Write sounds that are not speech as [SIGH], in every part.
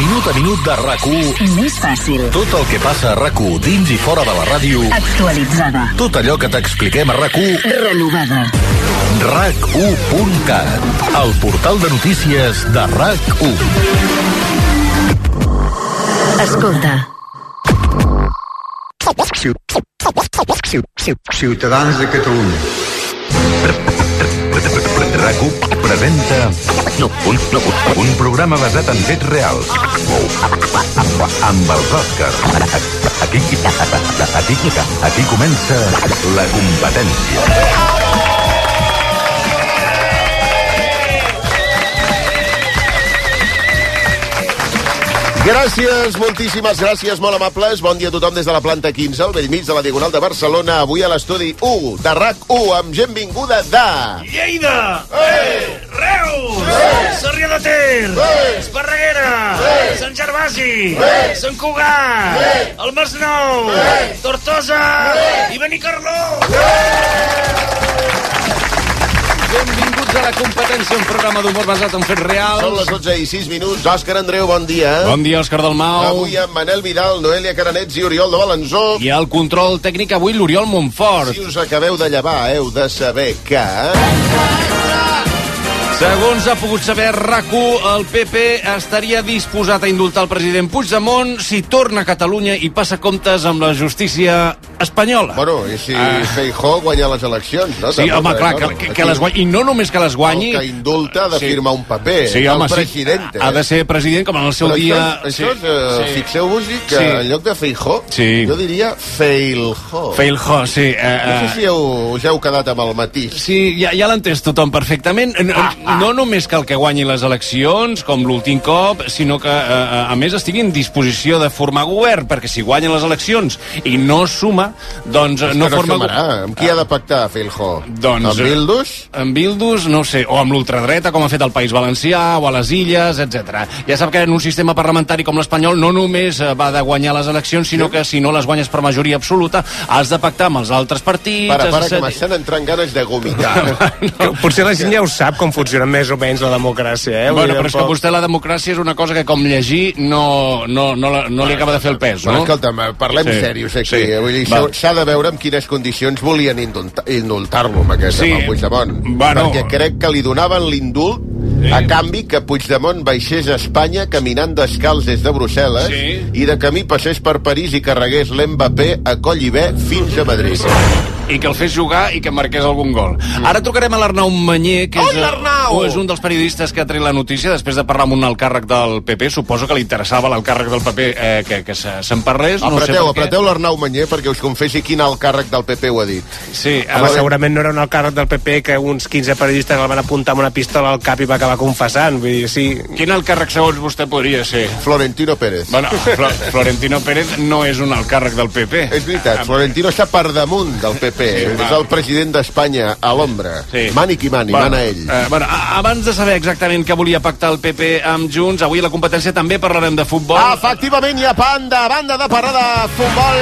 minut a minut de rac Més fàcil. Tot el que passa a rac dins i fora de la ràdio. Actualitzada. Tot allò que t'expliquem a rac Renovada. RAC1.cat, el portal de notícies de RAC1. Escolta. Ciutadans de Catalunya. RAC1 presenta un, un programa basat en fets reals. Amb els Oscars. Aquí, aquí, aquí comença la competència. Gràcies, moltíssimes gràcies, molt amables. Bon dia a tothom des de la planta 15, al vell mig de la Diagonal de Barcelona. Avui a l'estudi 1 de RAC1 amb gent vinguda de... Lleida! Eh! Reus! Eh! Sarrià de Ter! Eh! Esparreguera! Eh! Sant Gervasi! Eh! Sant Cugat! Eh! El Masnou! Eh! Tortosa! Eh! I Benicarló! Benvinguts a la competència, un programa d'humor basat en fets reals. Són les 12 i 6 minuts. Òscar Andreu, bon dia. Bon dia, Òscar Dalmau. Avui amb Manel Vidal, Noelia Caranets i Oriol de Balanzó. I al control tècnic avui l'Oriol Montfort. Si us acabeu de llevar, heu de saber que... Segons ha pogut saber rac el PP estaria disposat a indultar el president Puigdemont si torna a Catalunya i passa comptes amb la justícia espanyola. Bueno, i si Ah. Feijó guanya les eleccions, no? Sí, Tampoc, home, eh, clar, no? que, que, que Aquí les guanyi. I no només que les guanyi... El que indulta ha de Sí. firmar un paper. Sí, home, el president. sí. Ha de ser president, com en el seu Però dia... Això, això és, eh, sí. fixeu-vos que Sí. en lloc de Feijó, Sí. jo diria Feiljo. Feiljo, sí. Eh, No sé eh, si heu, us heu quedat amb el matís. Sí, ja, ja l'entès tothom perfectament. No, no només cal que guanyi les eleccions, com l'últim cop, sinó que, eh, a més, estigui en disposició de formar govern, perquè si guanya les eleccions i no suma, doncs És no no forma... sumarà. Amb qui ha de pactar, Feiljo? Doncs, Amb Bildus? Amb Bildus, no ho sé, o amb l'ultradreta, com ha fet el País Valencià, o a les Illes, etc. Ja sap que en un sistema parlamentari com l'espanyol no només eh, va de guanyar les eleccions, sinó que si no les guanyes per majoria absoluta, has de pactar amb els altres partits... Para, para, que m'estan entrant ganes de vomitar. [LAUGHS] Que Potser la gent ja ho sap com funciona més o menys la democràcia, eh? Bueno, però és que vostè la democràcia és una cosa que com llegir no, no, no, la- no li acaba de fer el pes, Bueno, no? escolta'm, eh, parlem Sí. sí. serios aquí. Sí. Sí. Vull dir, s'ha- de veure en quines condicions volien indulta- indultar-lo, amb aquest, Sí. sí. amb el Puigdemont. Bueno. Perquè crec que li donaven l'indult a canvi que Puigdemont baixés a Espanya caminant descalç des de Brussel·les Sí. i de camí passés per París i carregués l'Mbappé a Collibè fins a Madrid. I que el fes jugar i que marqués algun gol. Ara trucarem a l'Arnau Manyer, que és, Oi, l'Arnau! o és un dels periodistes que ha tret la notícia després de parlar amb un alt càrrec del PP. Suposo que li interessava l'alt càrrec del PP eh, que, que se- se'n parlés. no sé Apreteu, per què. apreteu l'Arnau Manyer perquè us confessi quin alt càrrec del PP ho ha dit. Sí, Home, veure, segurament no era un alt càrrec del PP que uns 15 periodistes el van apuntar amb una pistola al cap i va acabar confessant. Vull dir, sí... quin alt càrrec segons vostè podria ser? Florentino Pérez. Bueno, Flo Florentino Pérez no és un alt càrrec del PP. És veritat, Florentino està per damunt del PP. Sí, és el president d'Espanya a l'ombra. Sí. Mani qui mani, Bueno, mana ell. Eh, bueno, abans de saber exactament què volia pactar el PP amb Junts, avui a la competència també parlarem de futbol. Efectivament, i a banda, a banda de parlar de futbol,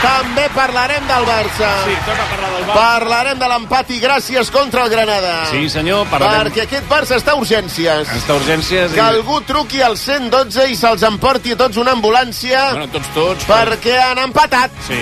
també parlarem del Barça. Sí, toca parlar del Barça. Parlarem de l'empat i gràcies contra el Granada. Sí, senyor, parlarem... Perquè aquest Barça està a urgències. Està a urgències... Que algú truqui al 112 i se'ls emporti a tots una ambulància Bueno, tots, tots. perquè han empatat. Sí,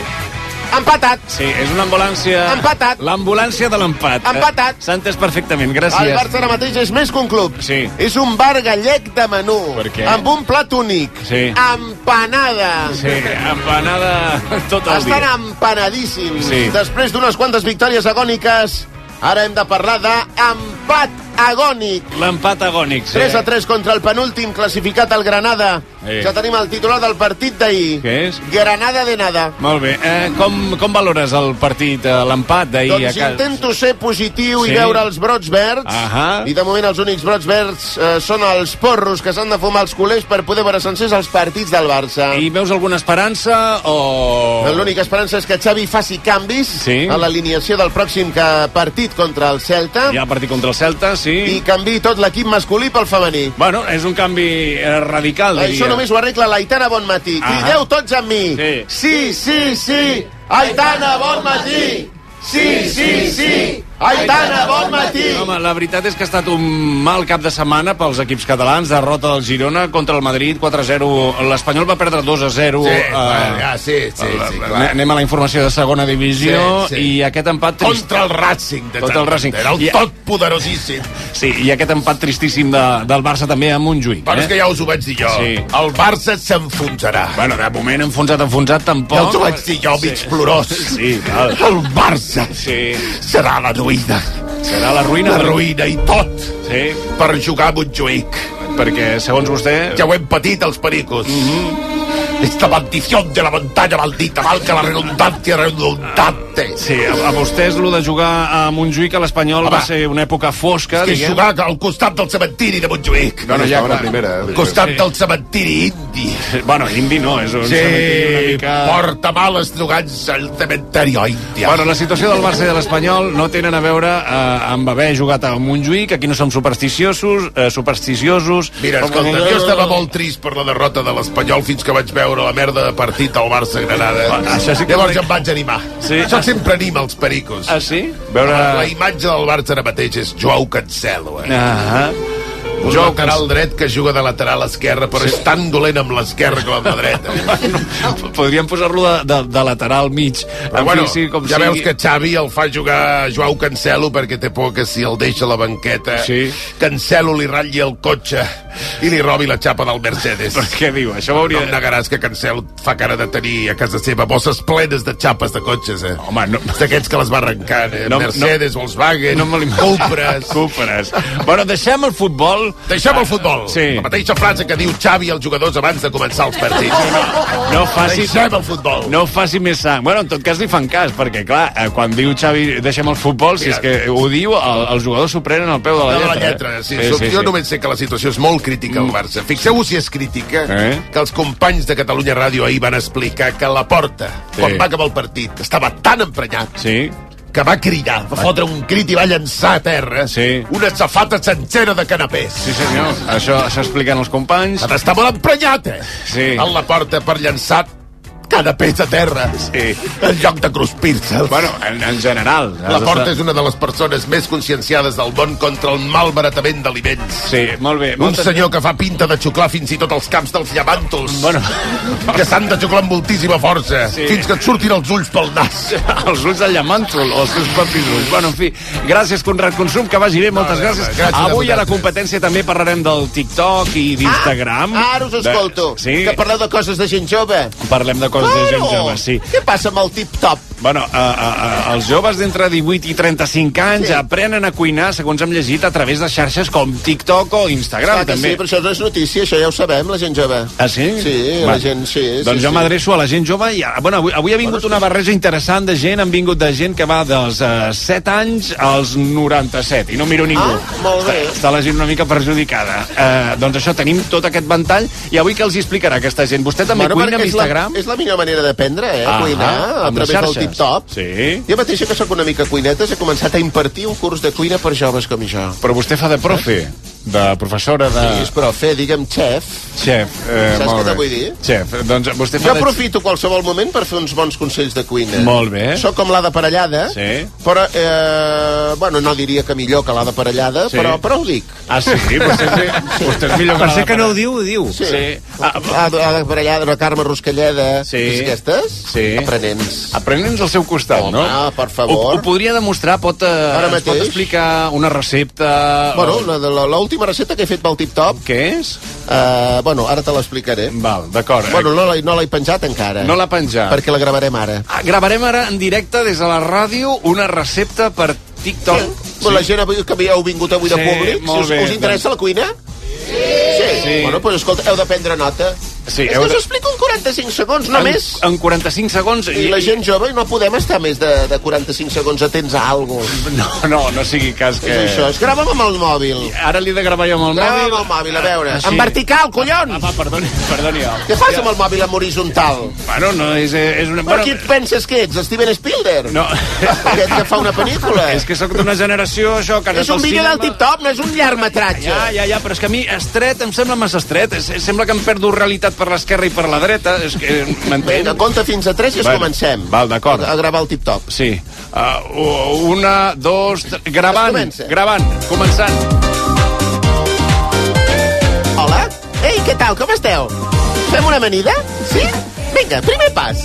Empatat. sí, és una ambulància... Empatat. L'ambulància de l'empat. Empatat. Eh, S'ha entès perfectament, El gràcies. Barça ara mateix és més que un club. Sí. És un bar gallec de menú. Per què? Amb un plat únic. Sí. Empanada. Sí, empanada tot el Estan dia. empanadíssims. Sí. Després d'unes quantes victòries agòniques, ara hem de parlar d'empat agònic. L'empat agònic, sí. 3 a 3 contra el penúltim classificat al Granada. Sí. Ja tenim el titular del partit d'ahir. Què és? Granada de nada. Molt bé. Eh, com, com valores el partit, eh, l'empat d'ahir? a Doncs casa? intento ser positiu Sí. i veure els brots verds. Ahà. I de moment els únics brots verds eh, són els porros que s'han de fumar els culers per poder veure sencers els partits del Barça. I veus alguna esperança o... L'única esperança és que Xavi faci canvis Sí. a l'alineació del pròxim que partit contra el Celta Hi ha partit contra el Celta, sí. i canvi tot l'equip masculí pel femení. Bueno, és un canvi eh, radical, diria. Això només ho arregla l'Aitana Bonmatí. Ahà. Crideu tots amb mi. Sí. sí, sí, sí. Aitana Bonmatí. Sí, sí, sí. Aitana, bon matí! Home, la veritat és que ha estat un mal cap de setmana pels equips catalans. Derrota del Girona contra el Madrid, 4-0. L'Espanyol va perdre 2-0. Sí, eh, bueno, ja, sí, sí, sí, clar. Anem a la informació de segona divisió Sí, sí. i aquest empat trist... Contra el Racing de Contra el Racing. Era el I- tot poderosíssim. Sí, i aquest empat tristíssim de, del Barça també a Montjuïc. Però eh? és que ja us ho vaig dir jo. Sí. El Barça s'enfonsarà. Bueno, de moment enfonsat, enfonsat, tampoc. Ja us ho vaig dir jo, mig plorós. Sí, val. El Barça Sí. serà la ruïna. Serà la ruïna. La ruïna i tot Sí, per jugar a Montjuïc. perquè, segons vostè... Ja ho hem patit, els pericos. Mhm. Esta maldición de la montaña maldita, valga la redundancia redundante. Sí, a, a vostès lo de jugar a Montjuïc a l'Espanyol va ser una època fosca, Que diguem. jugar al costat del cementiri de Montjuïc. Bueno, ja, clar. Al costat Sí. del cementiri indi. Bueno, indi no, és un cementiri una Sí, mica... porta males drogants al cementeri índia. Bueno, la situació del Barça i de l'Espanyol no tenen a veure eh, amb haver jugat a Montjuïc, aquí no som supersticiosos, eh, supersticiosos... Mira, escolta, jo estava molt trist per la derrota de l'Espanyol fins que vaig veure la merda de partit al Barça-Granada. Ah, això sí que Llavors no- em vaig animar. Sí. Això sempre anima els pericos. Ah, sí? Veure... La Veure... imatge del Barça ara mateix és Joao Cancelo, eh? Ah, Un Joao lateral dret que juga de lateral esquerre, però és tan dolent amb l'esquerra com amb la dreta. [LAUGHS] Podríem posar-lo de, de, de lateral mig. Però En bueno, fi, sí, com ja sigui. veus que Xavi el fa jugar Joao Cancelo perquè té por que si el deixa a la banqueta Sí. Cancelo li ratlli el cotxe i li robi la xapa del Mercedes. Però què diu? Això No hauria... em negaràs que Cancelo fa cara de tenir a casa seva bosses plenes de xapes de cotxes, eh? Home, no... D'aquests que les va arrencant, eh? No, Mercedes, Volkswagen, No me. Cupres... [LAUGHS] Cúperes. Bueno, deixem el futbol. Deixem el futbol. Sí. La mateixa frase que diu Xavi als jugadors abans de començar els partits. No faci... Deixem el futbol. No faci més sang. Bueno, en tot cas li fan cas, perquè, clar, eh, quan diu Xavi deixem el futbol, si és que ho diu, el, els jugadors s'ho prenen al peu de la de lletra. la lletra, eh? sí, sí, sí, jo només sé que la situació és molt crítica al Barça. Fixeu-vos si és crítica Eh? que els companys de Catalunya Ràdio ahir van explicar que la porta, Sí. quan va acabar el partit, estava tan emprenyat Sí, que va cridar, va fotre un crit i va llançar a terra Sí. una safata sencera de canapés. sí senyor. Això, això expliquen els companys. Ha d'estar molt emprenyat, eh? Sí. A la porta per llançar canapés a terra. Sí. En lloc de cruspir-se'ls. Bueno, en, en general. La Porta és una de les persones més conscienciades del món contra el malbaratament d'aliments. Sí, molt bé. Un senyor que fa pinta de xuclar fins i tot els camps dels llamàntols. Bueno, Que s'han de xuclar amb moltíssima força, Sí. fins que et surtin els ulls pel nas. [LAUGHS] els ulls del llamàntol, o els seus propis ulls. Bueno, en fi, gràcies, Conrad Consum, que vagi bé, moltes Vale, gràcies. gràcies Avui a la competència també parlarem del TikTok i d'Instagram. Ah, ara us escolto. De... Sí, Que parleu de coses de gent jove. parlem de coses de gent jove, sí. Què passa amb el tip-top? Bueno, uh, uh, uh, els joves d'entre 18 i 35 anys Sí. aprenen a cuinar, segons hem llegit, a través de xarxes com TikTok o Instagram, Clar que també. sí, però això no és notícia, això ja ho sabem, la gent jove. Ah, sí? Sí, Va. la gent, sí. Doncs sí, jo sí. m'adreço a la gent jove i, ah, bueno, avui, avui ha vingut una barreja interessant de gent, han vingut de gent que va dels uh, 7 anys als 97, i no miro ningú. Ah, molt bé. Està, està la gent una mica perjudicada. Uh, doncs això, tenim tot aquest ventall, i avui què els hi explicarà aquesta gent? Vostè també Bueno, cuina amb perquè és la- Instagram? És la millor manera d'aprendre, eh, Ah, cuinar, a través del tip-top. Sí. Jo mateixa, que sóc una mica cuinetes, he començat a impartir un curs de cuina per joves com jo. Però vostè fa de profe, de professora de... Sí, però fer, diguem, xef. Xef, eh, Saps molt què te bé. vull dir? Xef, doncs vostè fa Jo de... aprofito qualsevol moment per fer uns bons consells de cuina. Molt bé. Soc com l'Ada Parellada, Sí. però, eh, bueno, no diria que millor que l'Ada Parellada, Sí. però, però ho dic. Ah, sí? Vostè, és- vostè és millor Per la ser que no ho diu, ho diu. Sí. Sí. Ah, Ada, Ada Parellada, la Carme Ruscalleda, Sí. és aquestes? Sí. Aprenents. Aprenents al seu costat, Home, no? per favor. Ho, ho podria demostrar, pot, eh, Ara ens pot mateix. explicar una recepta... Bueno, o- la de la- l'última recepta que he fet pel tip-top, Què és? eh, bueno, ara te l'explicaré. Val, d'acord. Bueno, no l'he no l'he penjat encara. no l'ha penjat. Perquè la gravarem ara. Ah, gravarem ara en directe des de la ràdio una recepta per TikTok. Bueno, la gent avui, que heu vingut avui de Sí, públic, si us, bé, us interessa la cuina? Sí. Sí. Bueno, doncs escolta, heu de prendre nota. Sí, És heu que us explico en 45 segons, només. En, en 45 segons... I la gent jove no podem estar més de, de 45 segons atents a alguna cosa. No, no, no sigui cas que... És això, es grava'm amb el mòbil. Ara li he de gravar jo amb el Grava mòbil. amb el mòbil, a veure. Així. En vertical, collons! Ah, va, perdoni, perdoni. Què fas amb el mòbil en horitzontal? Bueno, no, és, és una... Però qui et penses que ets? Steven Spielberg? No. Aquest que fa una pel·lícula? [LAUGHS] És que sóc d'una generació, això, que És un vídeo del tip-top, no és un llargmetratge. Ja, ja, ja, però és que a mi estret em sembla massa estret. Es, sembla que em perdo realitat per l'esquerra i per la dreta. És que, m'entén? Vinga, compta fins a 3 i es Bueno, comencem. val, d'acord. A, a gravar el tip-top. Sí. Uh, una, dos, tres... Gravant, gravant, començant. Hola? Ei, què tal? Com esteu? Fem una amanida? Sí? Vinga, primer pas.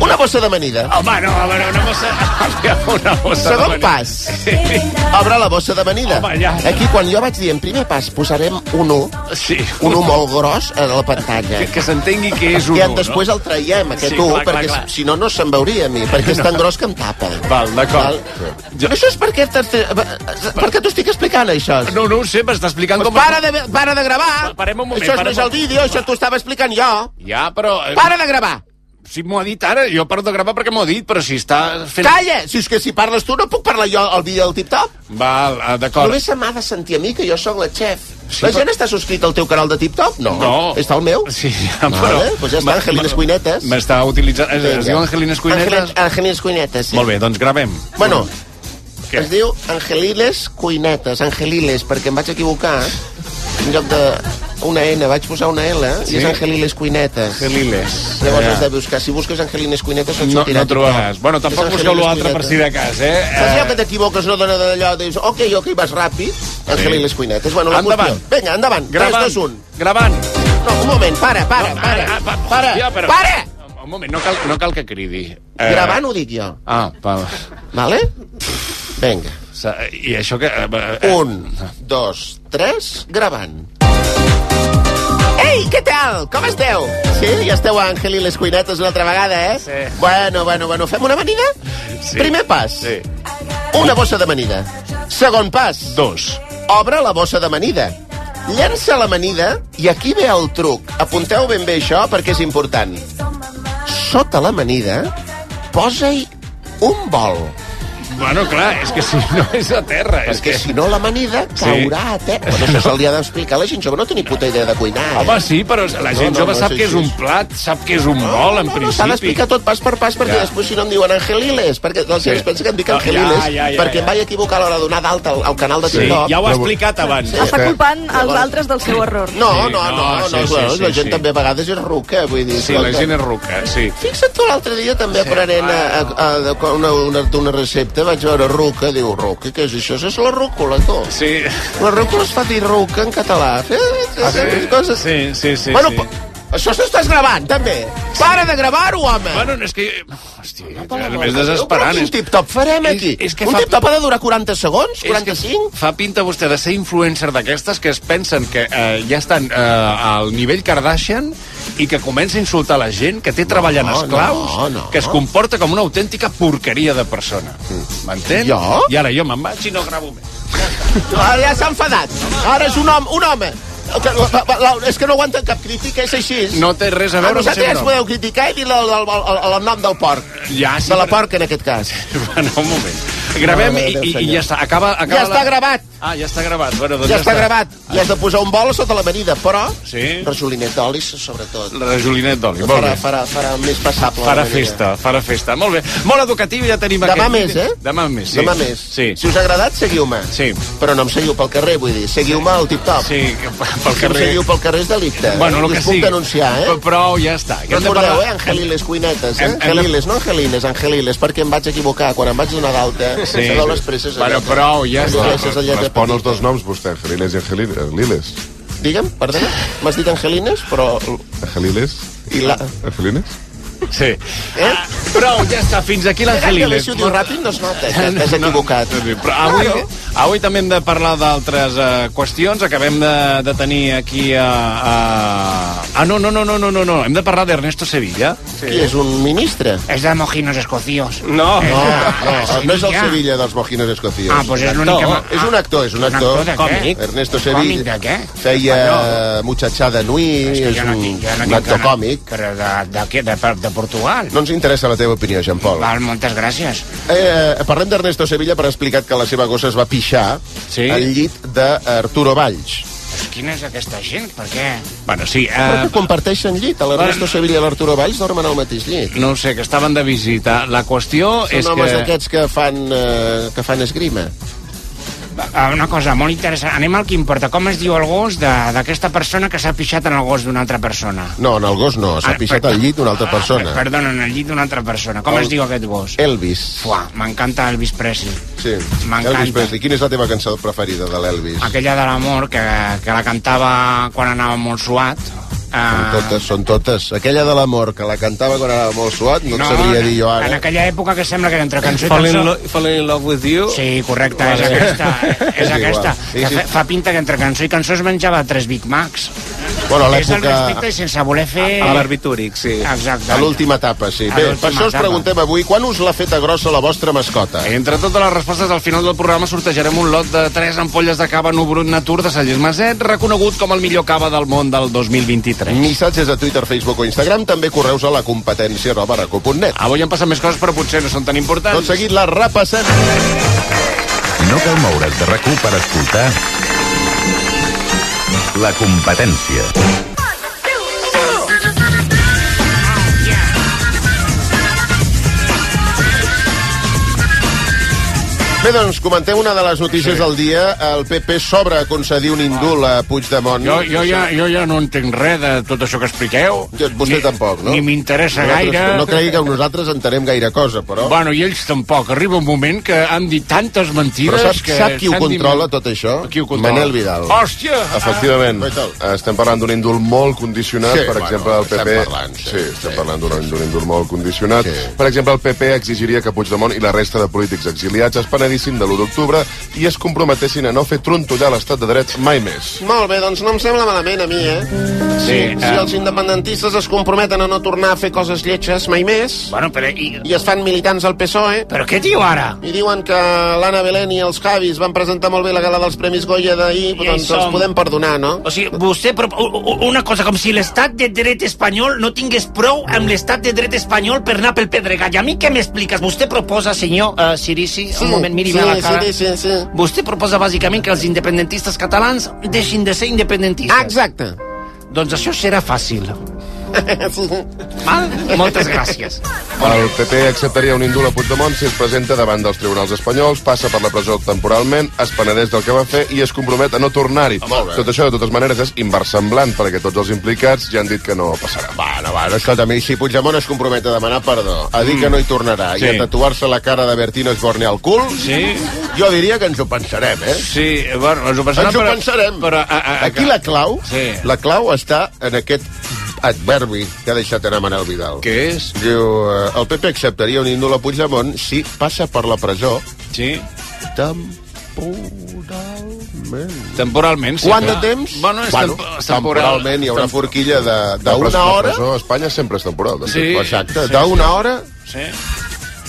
Una bossa d'amanida. Home, no, a veure, una bossa... [LAUGHS] Una bossa Segon de pas. Obre la bossa d'amanida. Home, ja. Aquí, quan jo vaig dir en primer pas, posarem un 1, Sí. un 1 molt gros a la pantalla. Que, que s'entengui que és un I u, després el traiem, aquest Sí, 1, clar, clar, perquè clar. si no, no se'n veuria a mi, perquè és tan gros que em tapa. Val, d'acord. Jo... Això és perquè, t'es- per què t'ho estic explicant, això? No, no ho sé, m'està explicant Pues com... para de, para de gravar. Parem un moment, Això no és un- el vídeo, això t'ho estava explicant jo. Ja, però... eh, Para de gravar. Si m'ho ha dit ara, jo paro de gravar perquè m'ho ha dit, però si està fent... Calla! Si és que si parles tu no puc parlar jo al vídeo del TikTok. Val, eh, d'acord. Només se m'ha de sentir a mi, que jo sóc la xef. Sí, la però- gent està subscrit al teu canal de TikTok? No. No. Està al meu? Sí, ja, Vale, però... doncs ja està, Angelines Cuinetes. M'està utilitzant... Es, es diu Angelines Cuinetes? Angeli- Angelines Cuinetes, sí. Molt bé, doncs gravem. Bueno, Què? es diu Angeliles Cuinetes, Angeliles, perquè em vaig equivocar. En lloc de una N vaig posar una L Sí? i és Angeliles Cuinetes. Angeliles. Llavors Ja. has de buscar. Si busques Angelines Cuinetes no et No, sortirà. no trobaràs. Bueno, tampoc busqueu Angelines l'altre per si de cas, eh? Saps allò que eh t'equivoques, no dona d'allò, dius, ok, ok, vas ràpid, Angeliles Cuinetes. Bueno, la Endavant. qüestió. Vinga, endavant. 3, gravant, 2, 1. gravant. No, un moment, para, para, No, para. ara, pa- Para, hòstia, però- para! Un moment, no cal, no cal que cridi. Eh, Gravant ho dic jo, Ah, val. vale? Vinga. I això que... eh, eh, Un, dos, tres, gravant. Ei, què tal? Com esteu? Sí? Ja esteu a Àngel i les cuinetes una altra vegada, eh? Sí. Bueno, bueno, bueno, fem una amanida? Sí. Primer pas. Sí. Una bossa d'amanida. Segon pas. Dos. Obre la bossa d'amanida. Llença l'amanida i aquí ve el truc. Apunteu ben bé això perquè és important. Sota l'amanida posa-hi un bol. Bueno, clar, és que si no és a terra. És Perquè que... si no l'amanida caurà a terra. Bueno, això se li ha d'explicar a la gent jove. No té ni puta idea de cuinar. eh? Home, sí, però la gent no, jove no sap és que és un plat, sap que és un bol, en no, no, S'ha principi. d'explicar tot pas per pas perquè Ja. després si no em diuen Angeliles, perquè gent Sí. pensa que em dic No, Angeliles ja, ja, ja, perquè ja. em vaig equivocar a l'hora de donar d'alta al, al canal de Sí, TikTok. ja ho ha explicat abans. Està culpant els altres del seu error. No, Sí, no, no, no, no, sí, no, sí, sí, la gent sí. també a vegades és ruca, vull dir... Sí, la gent és ruca, sí. Fixa't tu, l'altre dia també aprenent una, una recepta, vaig veure ruca, diu, ruca, què és això? Això és la rúcula, tu. Sí. La rúcula es fa dir ruca en català. Eh, Ah, sí? coses... Sí, sí, sí, bueno, sí. Això s'estàs gravant, també. Para de gravar-ho, home. Bueno, és que... Hòstia, és Però més desesperant. quin És, tip-top farem és- aquí? és que Un fa- tip-top ha de durar 40 segons? és que 45? fa pinta vostè de ser influencer d'aquestes que es pensen que eh, ja estan eh, al nivell Kardashian i que comença a insultar la gent, que té treballant no, esclaus, no, no. que es comporta com una autèntica porqueria de persona. M'entén? Jo? I ara jo me'n vaig i no gravo més. Ah, ja s'ha enfadat. Ara és un home, un home. Que, la, la, la, és que no aguanten cap crítica, és així. No té res a veure amb vosaltres ja un home. podeu criticar i dir el, el, el, el, nom del porc. Ja, sí, de la però- porca, en aquest cas. [LAUGHS] Bueno, un moment. Gravem de i, i, i ja està. Acaba, acaba Ja està gravat. Ah, ja està gravat. Bueno, doncs Ja està gravat. I has de posar un bol sota l'amanida, però... Sí. Rajolinet d'oli, sobretot. La Jolinet d'oli. Molt Farà, bé. farà, farà més passable. Farà festa, farà festa. Molt bé. Molt educatiu, ja tenim Demà aquest... més, eh? Demà més, sí. Demà més. Sí. Si us ha agradat, seguiu-me. Sí. Però no em seguiu pel carrer, vull dir. Seguiu-me al tip-top. Sí, que pel Si carrer... seguiu pel carrer és delicte. Bueno, el que us puc sigui. denunciar, eh? Però, però ja està. Que Recordeu, parlar- eh? Angeliles cuinetes, eh? Hem- hem de- Angeliles, no Angelines, Angeliles, perquè em vaig equivocar. Quan em vaig donar d'alta, Sí. sabeu les presses Bueno, prou, ja Les està. de Respon els dos noms, vostè, Angeliles i Angeliles. Angeliles. Digue'm, perdona? M'has dit Angelines, però... Angeliles? I la... Angelines? Sí. Eh? Ah, prou, ja està. Fins aquí l'Angeliles. Si ho diu ràpid no es nota que [LAUGHS] t'has equivocat. No, no, però avui, Claro. Avui també hem de parlar d'altres uh, qüestions. Acabem de, de tenir aquí a... Uh, ah, no, no, no, no, no, no, no. Hem de parlar d'Ernesto Sevilla. Qui és un ministre? Es de mojinos escocíos. No. No, no, no és el Sevilla. Dels mojinos escocios. Ah, pues és l'únic que... És un actor, és un actor. de què? Ernesto Còmic Sevilla. de què? Feia Muchachada Nui, És que és jo no un, tinc, jo no un actor còmic. Però de, de, què? de, de Portugal? No ens interessa la teva opinió, Jean Paul. Val, moltes gràcies. Eh, parlem d'Ernesto Sevilla per explicar que la seva gossa es va pixar Sí. al llit d'Arturo Valls. Pues quina és aquesta gent? Per què? Bueno, sí, Però uh, que comparteixen llit. L'Ernesto Sevilla i l'Arturo Valls dormen al mateix llit. no ho sé, que estaven de visita. La qüestió és Són homes que... d'aquests que fan, eh, que fan esgrima. Ah, Una cosa molt interessant. Anem al que importa. Com es diu el gos d'aquesta persona que s'ha pixat en el gos d'una altra persona? No, en el gos no, s'ha Ah, pixat al llit d'una altra Ah, persona. Perdona, en el llit d'una altra persona. Com El- es diu aquest gos? Elvis. Fuà, m'encanta Elvis Presley. Sí. Elvis Presley. Quina és la teva cançó preferida de l'Elvis? Aquella de l'amor que, que la cantava quan anava molt suat. Són Ah, totes, són totes. Aquella de l'amor, que la cantava quan era molt suat, no, et sabria dir jo En ara. aquella època que sembla que entre cançó i cançó... lo, fall in love with you. Sí, correcte, és Vale. aquesta. És És aquesta. igual. Sí, Que sí. fa, fa pinta que entre cançó i cançó es menjava tres Big Macs. Bueno, a És el l'època... respecte i sense voler fer... A l'arbitúric, sí. Exacte. A l'última etapa, sí. A Bé, per això us etapa. preguntem avui, quan us l'ha feta grossa la vostra mascota? Entre totes les respostes al final del programa sortejarem un lot de 3 ampolles de cava Nubrut Natur de Sallés Maset, reconegut com el millor cava del món del 2023. Missatges a Twitter, Facebook o Instagram, també correus a la competència raco.net. Avui han passat més coses, però potser no són tan importants. Tot seguit la repassem. No cal moure's de rac per escoltar la competència. Bé, doncs, comentem una de les notícies del dia. El PP s'obre a concedir un indult a Puigdemont. Jo, jo, ja, jo ja no entenc res de tot això que expliqueu. Jo- Vostè tampoc, no? Ni m'interessa gaire. No cregui que nosaltres entenem gaire cosa, però... Bueno, i ells tampoc. Arriba un moment que han dit tantes mentides Però sap, que... sap qui ho controla, dit- tot això? Qui ho controla? Manel Vidal. Hòstia! Efectivament, Ah, estem parlant d'un indult molt condicionat, Sí, per bueno, exemple, el estem PP... parlant, sí, sí, estem sí. parlant d'un d'un indult molt condicionat. Sí. Per exemple, el PP exigiria que Puigdemont i la resta de polítics exiliats es penedissin de l'1 d'octubre i es comprometessin a no fer trontollar l'estat de dret mai més. Molt bé, doncs no em sembla malament a mi, eh? Sí, Si eh, els independentistes es comprometen a no tornar a fer coses lletges mai més Bueno, però... I, i es fan militants al PSOE però què diu ara? i diuen que l'Anna Belén i els Javis van presentar molt bé la gala dels Premis Goya d'ahir, doncs som- els podem perdonar, no? O sigui, vostè... U- Una cosa, com si l'estat de dret espanyol no tingués prou amb l'estat de dret espanyol per anar pel Pedregal. I a mi què m'expliques? Vostè proposa, senyor uh, Sirici, un moment, miri'm sí, a la cara. Sí, sí, sí. Vostè proposa bàsicament que els independentistes catalans deixin de ser independentistes. Exacte. Doncs això serà fàcil. Sí. [LAUGHS] Val? Moltes gràcies. El PP acceptaria un indult a Puigdemont si es presenta davant dels tribunals espanyols, passa per la presó temporalment, es penedeix del que va fer i es compromet a no tornar-hi. Ah. Tot això, de totes maneres, és inversemblant, perquè tots els implicats ja han dit que no passarà. Bueno, bueno, escolta, a mi, si Puigdemont es compromet a demanar perdó, a dir que no hi tornarà Sí. i a tatuar-se la cara de Bertino Osborne al cul, Sí. jo diria que ens ho pensarem, eh? Sí, bueno, ens ho pensarem, Ens ho però... pensarem. Però, a, a, a, Aquí la clau, Sí. la clau està en aquest adverbi que ha deixat anar Manel Vidal. Què és? Diu, eh, el PP acceptaria un índol a Puigdemont si passa per la presó Sí. temporalment. Temporalment, sí. Quant de temps? Bueno, és, bueno, temp temporal. temporalment hi haurà forquilla de- La d'una presó- La hora... presó a Espanya sempre és temporal. De Sí. Exacte, Sí, d'una sí. hora Sí.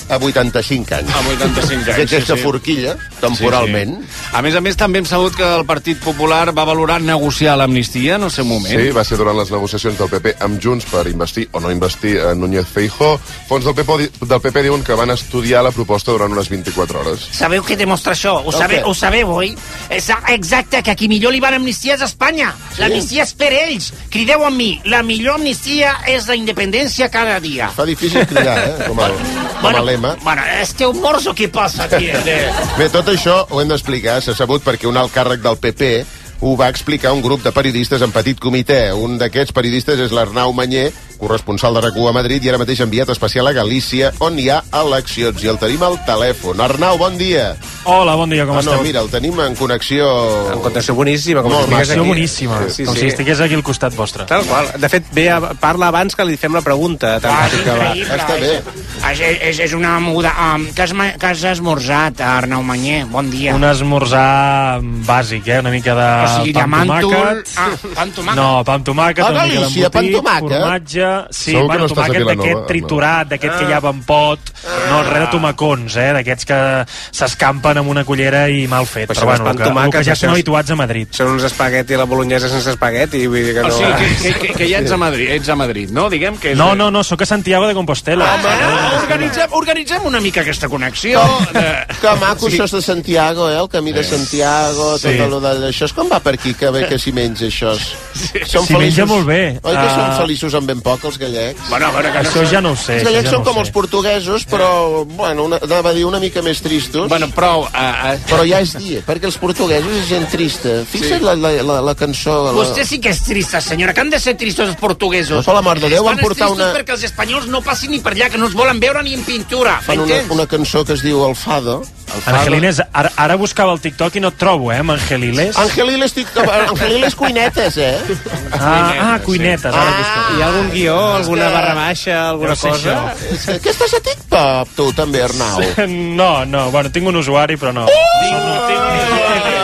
a 85 anys. A 85 anys, Aquesta sí, sí. forquilla, temporalment. Sí, sí. A més a més, també hem sabut que el Partit Popular va valorar negociar l'amnistia en el seu moment. Sí, va ser durant les negociacions del PP amb Junts per investir o no investir a Núñez Feijó. Fons del PP, del PP diuen que van estudiar la proposta durant unes 24 hores. Sabeu què demostra això? Ho, El sabe, què? ho sabeu, oi? És exacte, que a qui millor li van amnistia és a Espanya. L'amnistia és per ells. Crideu amb mi. La millor amnistia és la independència cada dia. Fa difícil cridar, eh? Com a, com a lema. Bueno, esteu morts o què passa aquí? De... Bé, tot això ho hem d'explicar. S'ha sabut perquè un alt càrrec del PP ho va explicar un grup de periodistes en petit comitè. Un d'aquests periodistes és l'Arnau Manyer, corresponsal de rac a Madrid i ara mateix enviat especial a Galícia, on hi ha eleccions. I el tenim al telèfon. Arnau, bon dia. Hola, bon dia, com Ah, no, esteu? mira, el tenim en connexió... En connexió boníssima, com Molt si estigués aquí. boníssima, Sí, com sí. si estigués aquí al costat vostre. Tal qual. De fet, ve a, parla abans que li fem la pregunta. Tan Ah, va. increïble. Està bé. És, és, és una moguda... Um, que, has, que has esmorzat, Arnau Manyer? Bon dia. Un esmorzar bàsic, eh? Una mica de O sigui, de pa amb màntol... tomàquet. Ah, pa amb tomàquet. No, pa amb tomàquet, A una mica Galícia, amb d'embotit, formatge... Sí, Segur que bueno, no tomàquet d'aquest no. triturat, d'aquest que hi ha pot, no, res de tomacons, eh? D'aquests que s'escampen amb una cullera i mal fet. Però Però, bueno, el que, el que ja és- habituats a Madrid. Són uns espagueti a la bolognesa sense espagueti, vull dir que no... O sigui, que, que, que, que ja ets a Madrid, ets a Madrid, no? Diguem que... És... No, no, no, sóc a Santiago de Compostela. Ah, organitzem, organitzem una mica aquesta connexió. De... Que maco, sí. això és de Santiago, eh? El camí de Santiago, Sí. tot allò de... Això és com va per aquí, que bé que s'hi menja això. Sí. S'hi menja molt bé. Oi que Ah. són feliços amb ben poc, poc, els gallecs. Bueno, a veure, que Això ja no ho sé. Els gallecs ja són no com sé. els portuguesos, però, bueno, una, anava a dir una mica més tristos. Bueno, prou. Uh, uh, Però ja és dia, perquè els portuguesos és gent trista. Fixa't la, la, la, la cançó... La... Vostè sí que és trista, senyora, que han de ser tristos els portuguesos. No, per l'amor de Déu, van portar una- perquè els espanyols no passin ni per allà, que no es volen veure ni en pintura. Fan una, una cançó que es diu El Fado. El Fado. Angelines, ara, ara buscava el TikTok i no et trobo, eh, amb Angeliles. Angeliles, tic... Angeliles cuinetes, eh? Ah, ah cuinetes, ara busco. Hi ha algun guió, alguna barra baixa, alguna Deu cosa? És que, que estàs a TikTok, tu, també, Arnau? [LAUGHS] No, no, bueno, tinc un usuari, però no.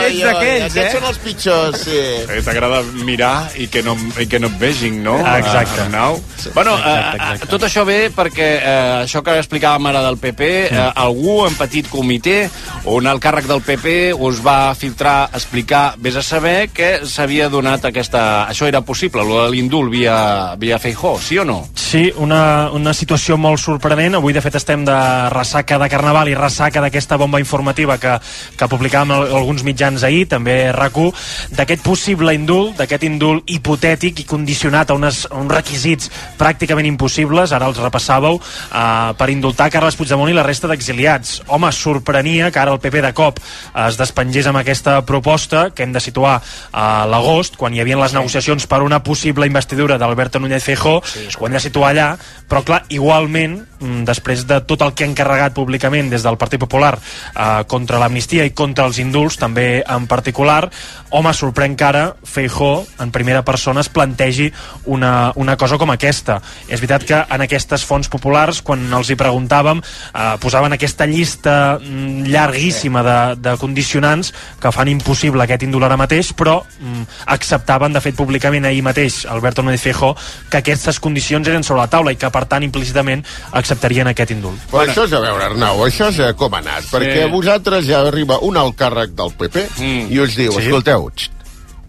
Ets d'aquells, Aquests són els pitjors, sí. Eh, T'agrada mirar i que, no, i que no et vegin, no? Ah, exacte. Arnau. Bueno, Exacte, eh, exacte. tot això ve perquè eh, això que explicàvem ara del PP, eh, algú en petit comitè on el càrrec del PP us va filtrar, explicar, vés a saber que s'havia donat aquesta... Això era possible, lo de l'indult via, via Feijó, sí o no? Sí, una, una situació molt sorprenent. Avui, de fet, estem de ressaca de Carnaval i ressaca d'aquesta bomba informativa que, que publicàvem al- alguns mitjans ahir, també RAC1, d'aquest possible indult, d'aquest indult hipotètic i condicionat a, unes, a uns requisits pràcticament impossibles, ara els repassàveu, eh, per indultar Carles Puigdemont i la resta d'exiliats. Home, sorprenia que ara el PP de cop es despengés amb aquesta proposta que hem de situar a l'agost, quan hi havia les negociacions per una possible investidura d'Alberto Núñez Feijó, sí, ho hem de situar allà, però clar, igualment, mm, després de tot el que ha encarregat públicament des del Partit Popular eh, contra l'amnistia i contra els indults, també en particular, home, sorprèn que ara Feijó, en primera persona, es plantegi una, una cosa com aquesta. És veritat que en aquestes fonts populars, quan els hi preguntàvem, eh, posaven aquesta llista mm, llarguíssima de, de condicionants que fan impossible aquest indult ara mateix, però mm, acceptaven, de fet, públicament ahir mateix, Alberto Núñez Feijó, que aquestes condicions eren sobre la taula i que, per tant, implícitament acceptarien aquest indult. Però això és a veure, Arnau, això és com ha anat, perquè a vosaltres ja arriba un alt càrrec del PP Mm. i us diu, Sí. escolteu, xt,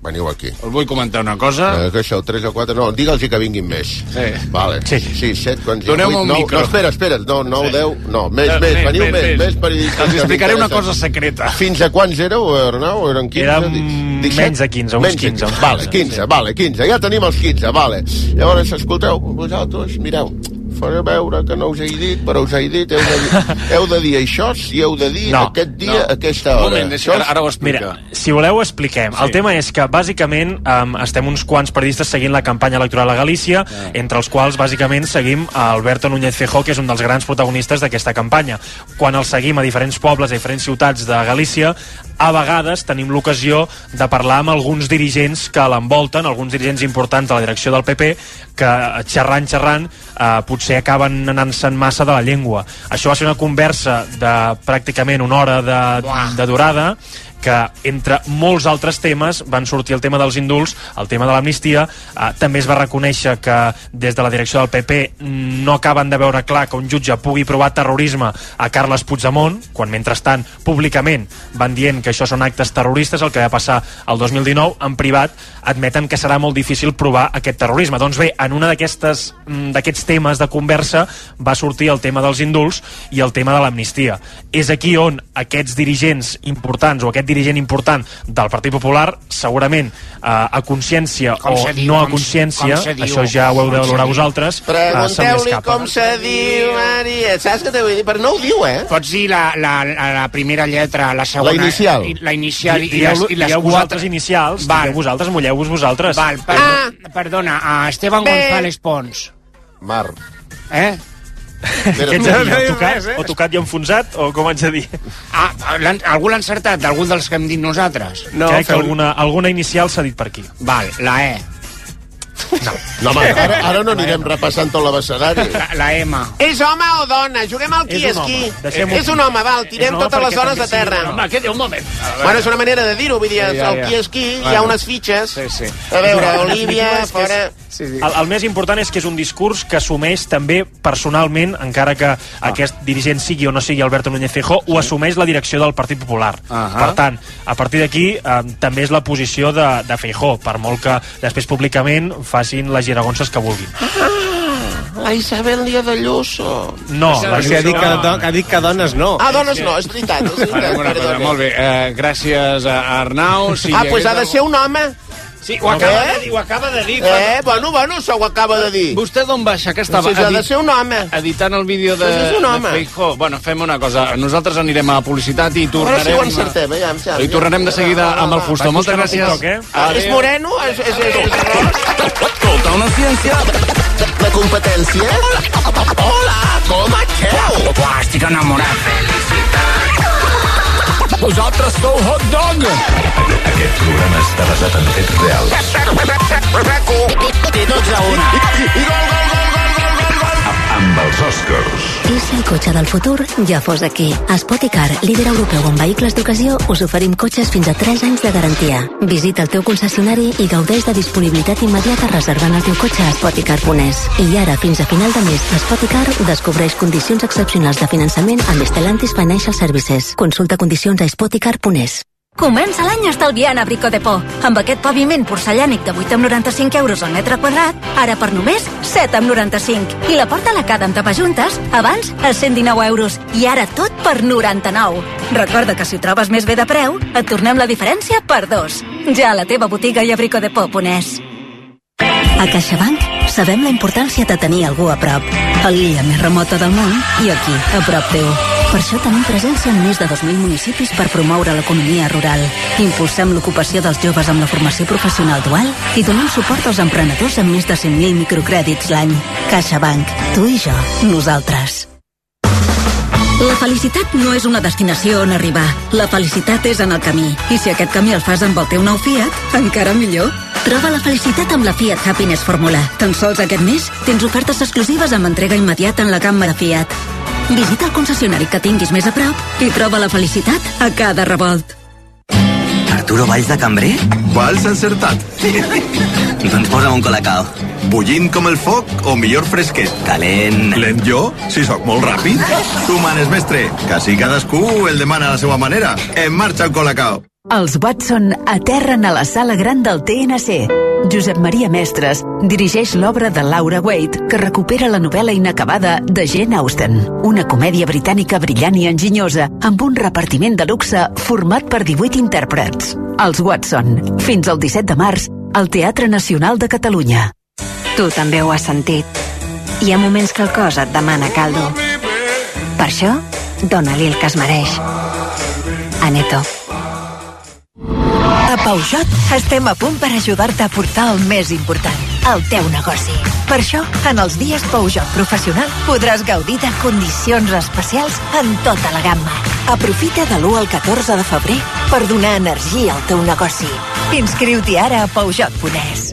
veniu aquí. Us vull comentar una cosa. Eh, que això, 3 o 4, no, digue'ls que vinguin més. Sí. Vale. Sí. Sí, 7, quants... Doneu-me un nou- micro. No, espera, espera, no, 9, Sí. 10, no, més, Eh, més, més, veniu més, més, més. periodistes. Els explicaré una cosa secreta. Fins a quants éreu, Arnau? Eren 15? Érem Dic- menys de 15, uns Menys de 15, uns Vale, 15, 15, vale, 15, ja tenim els 15, vale. Llavors, escolteu, vosaltres, mireu, faré veure que no us he dit, però us he dit, heu de dir, [LAUGHS] heu de dir això i heu de dir No, aquest dia, no. aquesta hora. Això és- Mira, si voleu ho expliquem. Sí. El tema és que, bàsicament, um, estem uns quants periodistes seguint la campanya electoral a Galícia, entre els quals, bàsicament, seguim a Alberto Núñez Feijó, que és un dels grans protagonistes d'aquesta campanya. Quan el seguim a diferents pobles, a diferents ciutats de Galícia, a vegades tenim l'ocasió de parlar amb alguns dirigents que l'envolten, alguns dirigents importants de la direcció del PP, que xerrant, xerrant, eh, potser acaben anant-se'n massa de la llengua. Això va ser una conversa de pràcticament una hora de, de durada, que entre molts altres temes van sortir el tema dels indults, el tema de l'amnistia, eh, també es va reconèixer que des de la direcció del PP no acaben de veure clar que un jutge pugui provar terrorisme a Carles Puigdemont, quan mentrestant públicament van dient que això són actes terroristes, el que va passar el 2019, en privat admeten que serà molt difícil provar aquest terrorisme. Doncs bé, en una d'aquestes mm, d'aquests temes de conversa va sortir el tema dels indults i el tema de l'amnistia. És aquí on aquests dirigents importants o aquest dirigent important del Partit Popular, segurament eh, a consciència Com o diu, no a com consciència, com diu? això ja ho heu de Com se valorar vosaltres, eh, se li Pregunteu-li escapa. com se diu, Maria. Saps què t'ho vull dir? Però no ho diu, eh? Pots dir la, la, la, la primera lletra, la segona... La inicial. i- La inicial i, Di- les, i les digueu quatre... vosaltres inicials, Val. digueu vosaltres, mulleu-vos vosaltres. Val, per, ah. perdona, a Esteban Bé. González Pons. Mar. Eh? Què ets a dir? O tocat, o tocat i enfonsat, o com haig de dir? Ah, algú l'ha encertat, d'algun dels que hem dit nosaltres? No, Crec que alguna, alguna inicial s'ha dit per aquí. Val, la E. No, home, ara, ara no anirem repassant tot l'abecedari. La, la M. És home o dona? Juguem al qui És és qui. home. Deixem-ho És un home, val, tirem totes les també de terra. sí, home, que, un moment. Bueno, és una manera de dir-ho, vull dir, Ja, ja, el qui és qui, hi ha unes fitxes. Sí, sí. A veure, Olivia, és fora... Sí, sí. El, el més important és que és un discurs que assumeix també personalment, encara que Ah. aquest dirigent sigui o no sigui Alberto Núñez Feijó, ho assumeix la direcció del Partit Popular. Ahà. Per tant, a partir d'aquí eh, també és la posició de, de Feijó, per molt que després públicament facin les giragonses que vulguin. Ah, la Isabel Lia de Lluso. No, la Perquè ha dit que, do, ha dit que dones no. Ah, dones no, és veritat, és veritat, Bueno, molt bé, eh, gràcies a Arnau. Sí, Ah, doncs pues ha de ser un home. Sí, ho acaba eh? de dir, ho acaba de dir. Eh, bueno, bueno, això ho acaba de dir. Vostè d'on baixa? Que estava Sí, ha de ser un home. editant el vídeo de, és un de home. Feijó. Bueno, fem una cosa. Nosaltres anirem a publicitat i Ara tornarem... sí ho encertem, eh? Ja, ja, I tornarem de seguida amb el Fusto. Vaig Moltes gràcies. TikTok, eh? Ah, És moreno? És, és, és, és... Tota una ciència de competència? Hola, com esteu? Buah, estic enamorat. Vosaltres sou hot dog! Aquest programa està basat en fets reals. De 12 a 1. Amb els Oscars. I si el cotxe del futur ja fos aquí? A Spoticar, líder europeu en vehicles d'ocasió, us oferim cotxes fins a 3 anys de garantia. Visita el teu concessionari i gaudeix de disponibilitat immediata reservant el teu cotxe a spoticar.es. I ara, fins a final de mes, Spoticar descobreix condicions excepcionals de finançament amb Stellantis Financial Services. Consulta condicions a spoticar.es. Comença l'any estalviant a Brico de Po. Amb aquest paviment porcellànic de 8,95 euros al metre quadrat, ara per només 7,95. I la porta lacada amb tapajuntes, abans a 119 euros. I ara tot per 99. Recorda que si trobes més bé de preu, et tornem la diferència per dos. Ja a la teva botiga i a bricodepo.es. A CaixaBank sabem la importància de tenir algú a prop. A l'illa més remota del món i aquí, a prop teu. Per això tenim presència en més de 2.000 municipis per promoure l'economia rural. Impulsem l'ocupació dels joves amb la formació professional dual i donem suport als emprenedors amb més de 100.000 microcrèdits l'any. CaixaBank. Tu i jo. Nosaltres. La felicitat no és una destinació on arribar. La felicitat és en el camí. I si aquest camí el fas amb el teu nou Fiat, encara millor. Troba la felicitat amb la Fiat Happiness Fórmula. Tan sols aquest mes tens ofertes exclusives amb entrega immediata en la gamma de Fiat. Visita el concessionari que tinguis més a prop i troba la felicitat a cada revolt. Arturo Valls de Cambrer? Vals encertat. [LAUGHS] doncs posa'm un colacao. Bullint com el foc o millor fresquet? Calent. Lent jo? Si sóc molt ràpid. Tu manes, mestre, que si cadascú el demana a la seva manera. En marxa el colacao. Els Watson aterren a la sala gran del TNC. Josep Maria Mestres dirigeix l'obra de Laura Waite que recupera la novel·la inacabada de Jane Austen, una comèdia britànica brillant i enginyosa amb un repartiment de luxe format per 18 intèrprets. Els Watson, fins al 17 de març, al Teatre Nacional de Catalunya. Tu també ho has sentit. Hi ha moments que el cos et demana caldo. Per això, dóna-li el que es mereix. Aneto. A Peugeot estem a punt per ajudar-te a portar el més important, el teu negoci. Per això, en els dies Peugeot Professional podràs gaudir de condicions especials en tota la gamma. Aprofita de l'1 al 14 de febrer per donar energia al teu negoci. Inscriu-t'hi ara a Peugeot.es.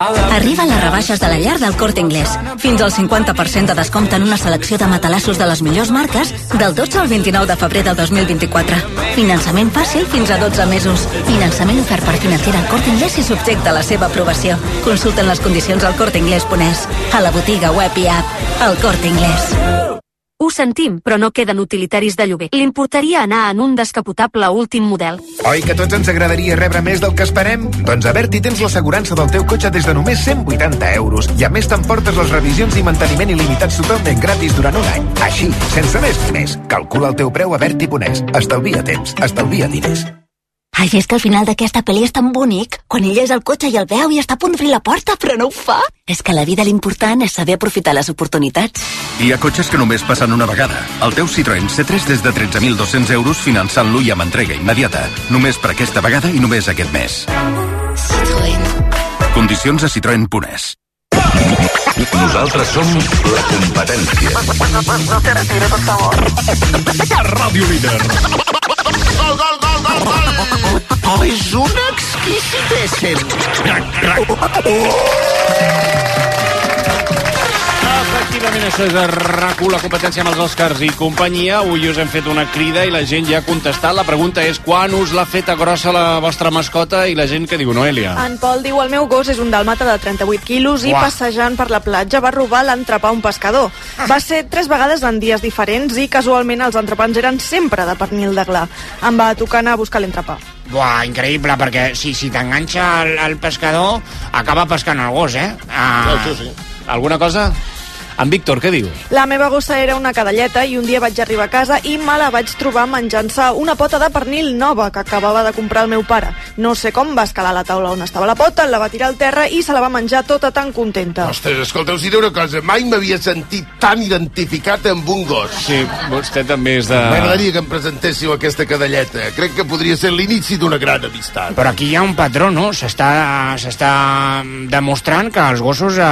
Arriben les rebaixes de la llar del Corte Inglés. Fins al 50% de descompte en una selecció de matalassos de les millors marques del 12 al 29 de febrer del 2024. Finançament fàcil fins a 12 mesos. Finançament ofert per financera al Corte Inglés i subjecte a la seva aprovació. Consulten les condicions al corteinglés.es, a la botiga web i app. El Corte Inglés. Ho sentim, però no queden utilitaris de lloguer. L'importaria anar en un descapotable últim model. Oi que tots ens agradaria rebre més del que esperem? Doncs a Berti tens l'assegurança del teu cotxe des de només 180 euros. I a més t'emportes les revisions i manteniment il·limitats totalment gratis durant un any. Així, sense més més. Calcula el teu preu a Berti.es. Estalvia temps, estalvia diners. Ai, és que al final d'aquesta pel·li és tan bonic. Quan ella és al cotxe i el veu i està a punt d'obrir la porta, però no ho fa. És que la vida l'important és saber aprofitar les oportunitats. Hi ha cotxes que només passen una vegada. El teu Citroën C3 des de 13.200 euros finançant-lo i amb entrega immediata. Només per aquesta vegada i només aquest mes. Citroën. Condicions a citroen.es. Nosaltres som la competència. Ràdio Líder. Gol, gol, gol, gol, gol! [LAUGHS] Oh, és un exquisitéssim! Efectivament, això és rac la competència amb els Oscars i companyia. Avui us hem fet una crida i la gent ja ha contestat. La pregunta és quan us l'ha feta grossa la vostra mascota i la gent que diu, Noelia? En Pol diu, el meu gos és un dàlmata de 38 quilos i Uah. passejant per la platja va robar l'entrepà a un pescador. Va ser tres vegades en dies diferents i casualment els entrepans eren sempre de pernil de gla. Em va tocar anar a buscar l'entrepà. Buah, increïble, perquè si, si t'enganxa el, el pescador, acaba pescant el gos, eh? Ah, Això sí. Alguna cosa? En Víctor, què diu? La meva gossa era una cadelleta i un dia vaig arribar a casa i me la vaig trobar menjant-se una pota de pernil nova que acabava de comprar el meu pare. No sé com va escalar la taula on estava la pota, la va tirar al terra i se la va menjar tota tan contenta. Ostres, escolta, us diré una cosa. Mai m'havia sentit tan identificat amb un gos. Sí, vostè també és de... M'agradaria que em presentéssiu aquesta cadelleta. Crec que podria ser l'inici d'una gran amistat. Però aquí hi ha un patró, no? S'està s'està demostrant que als gossos eh,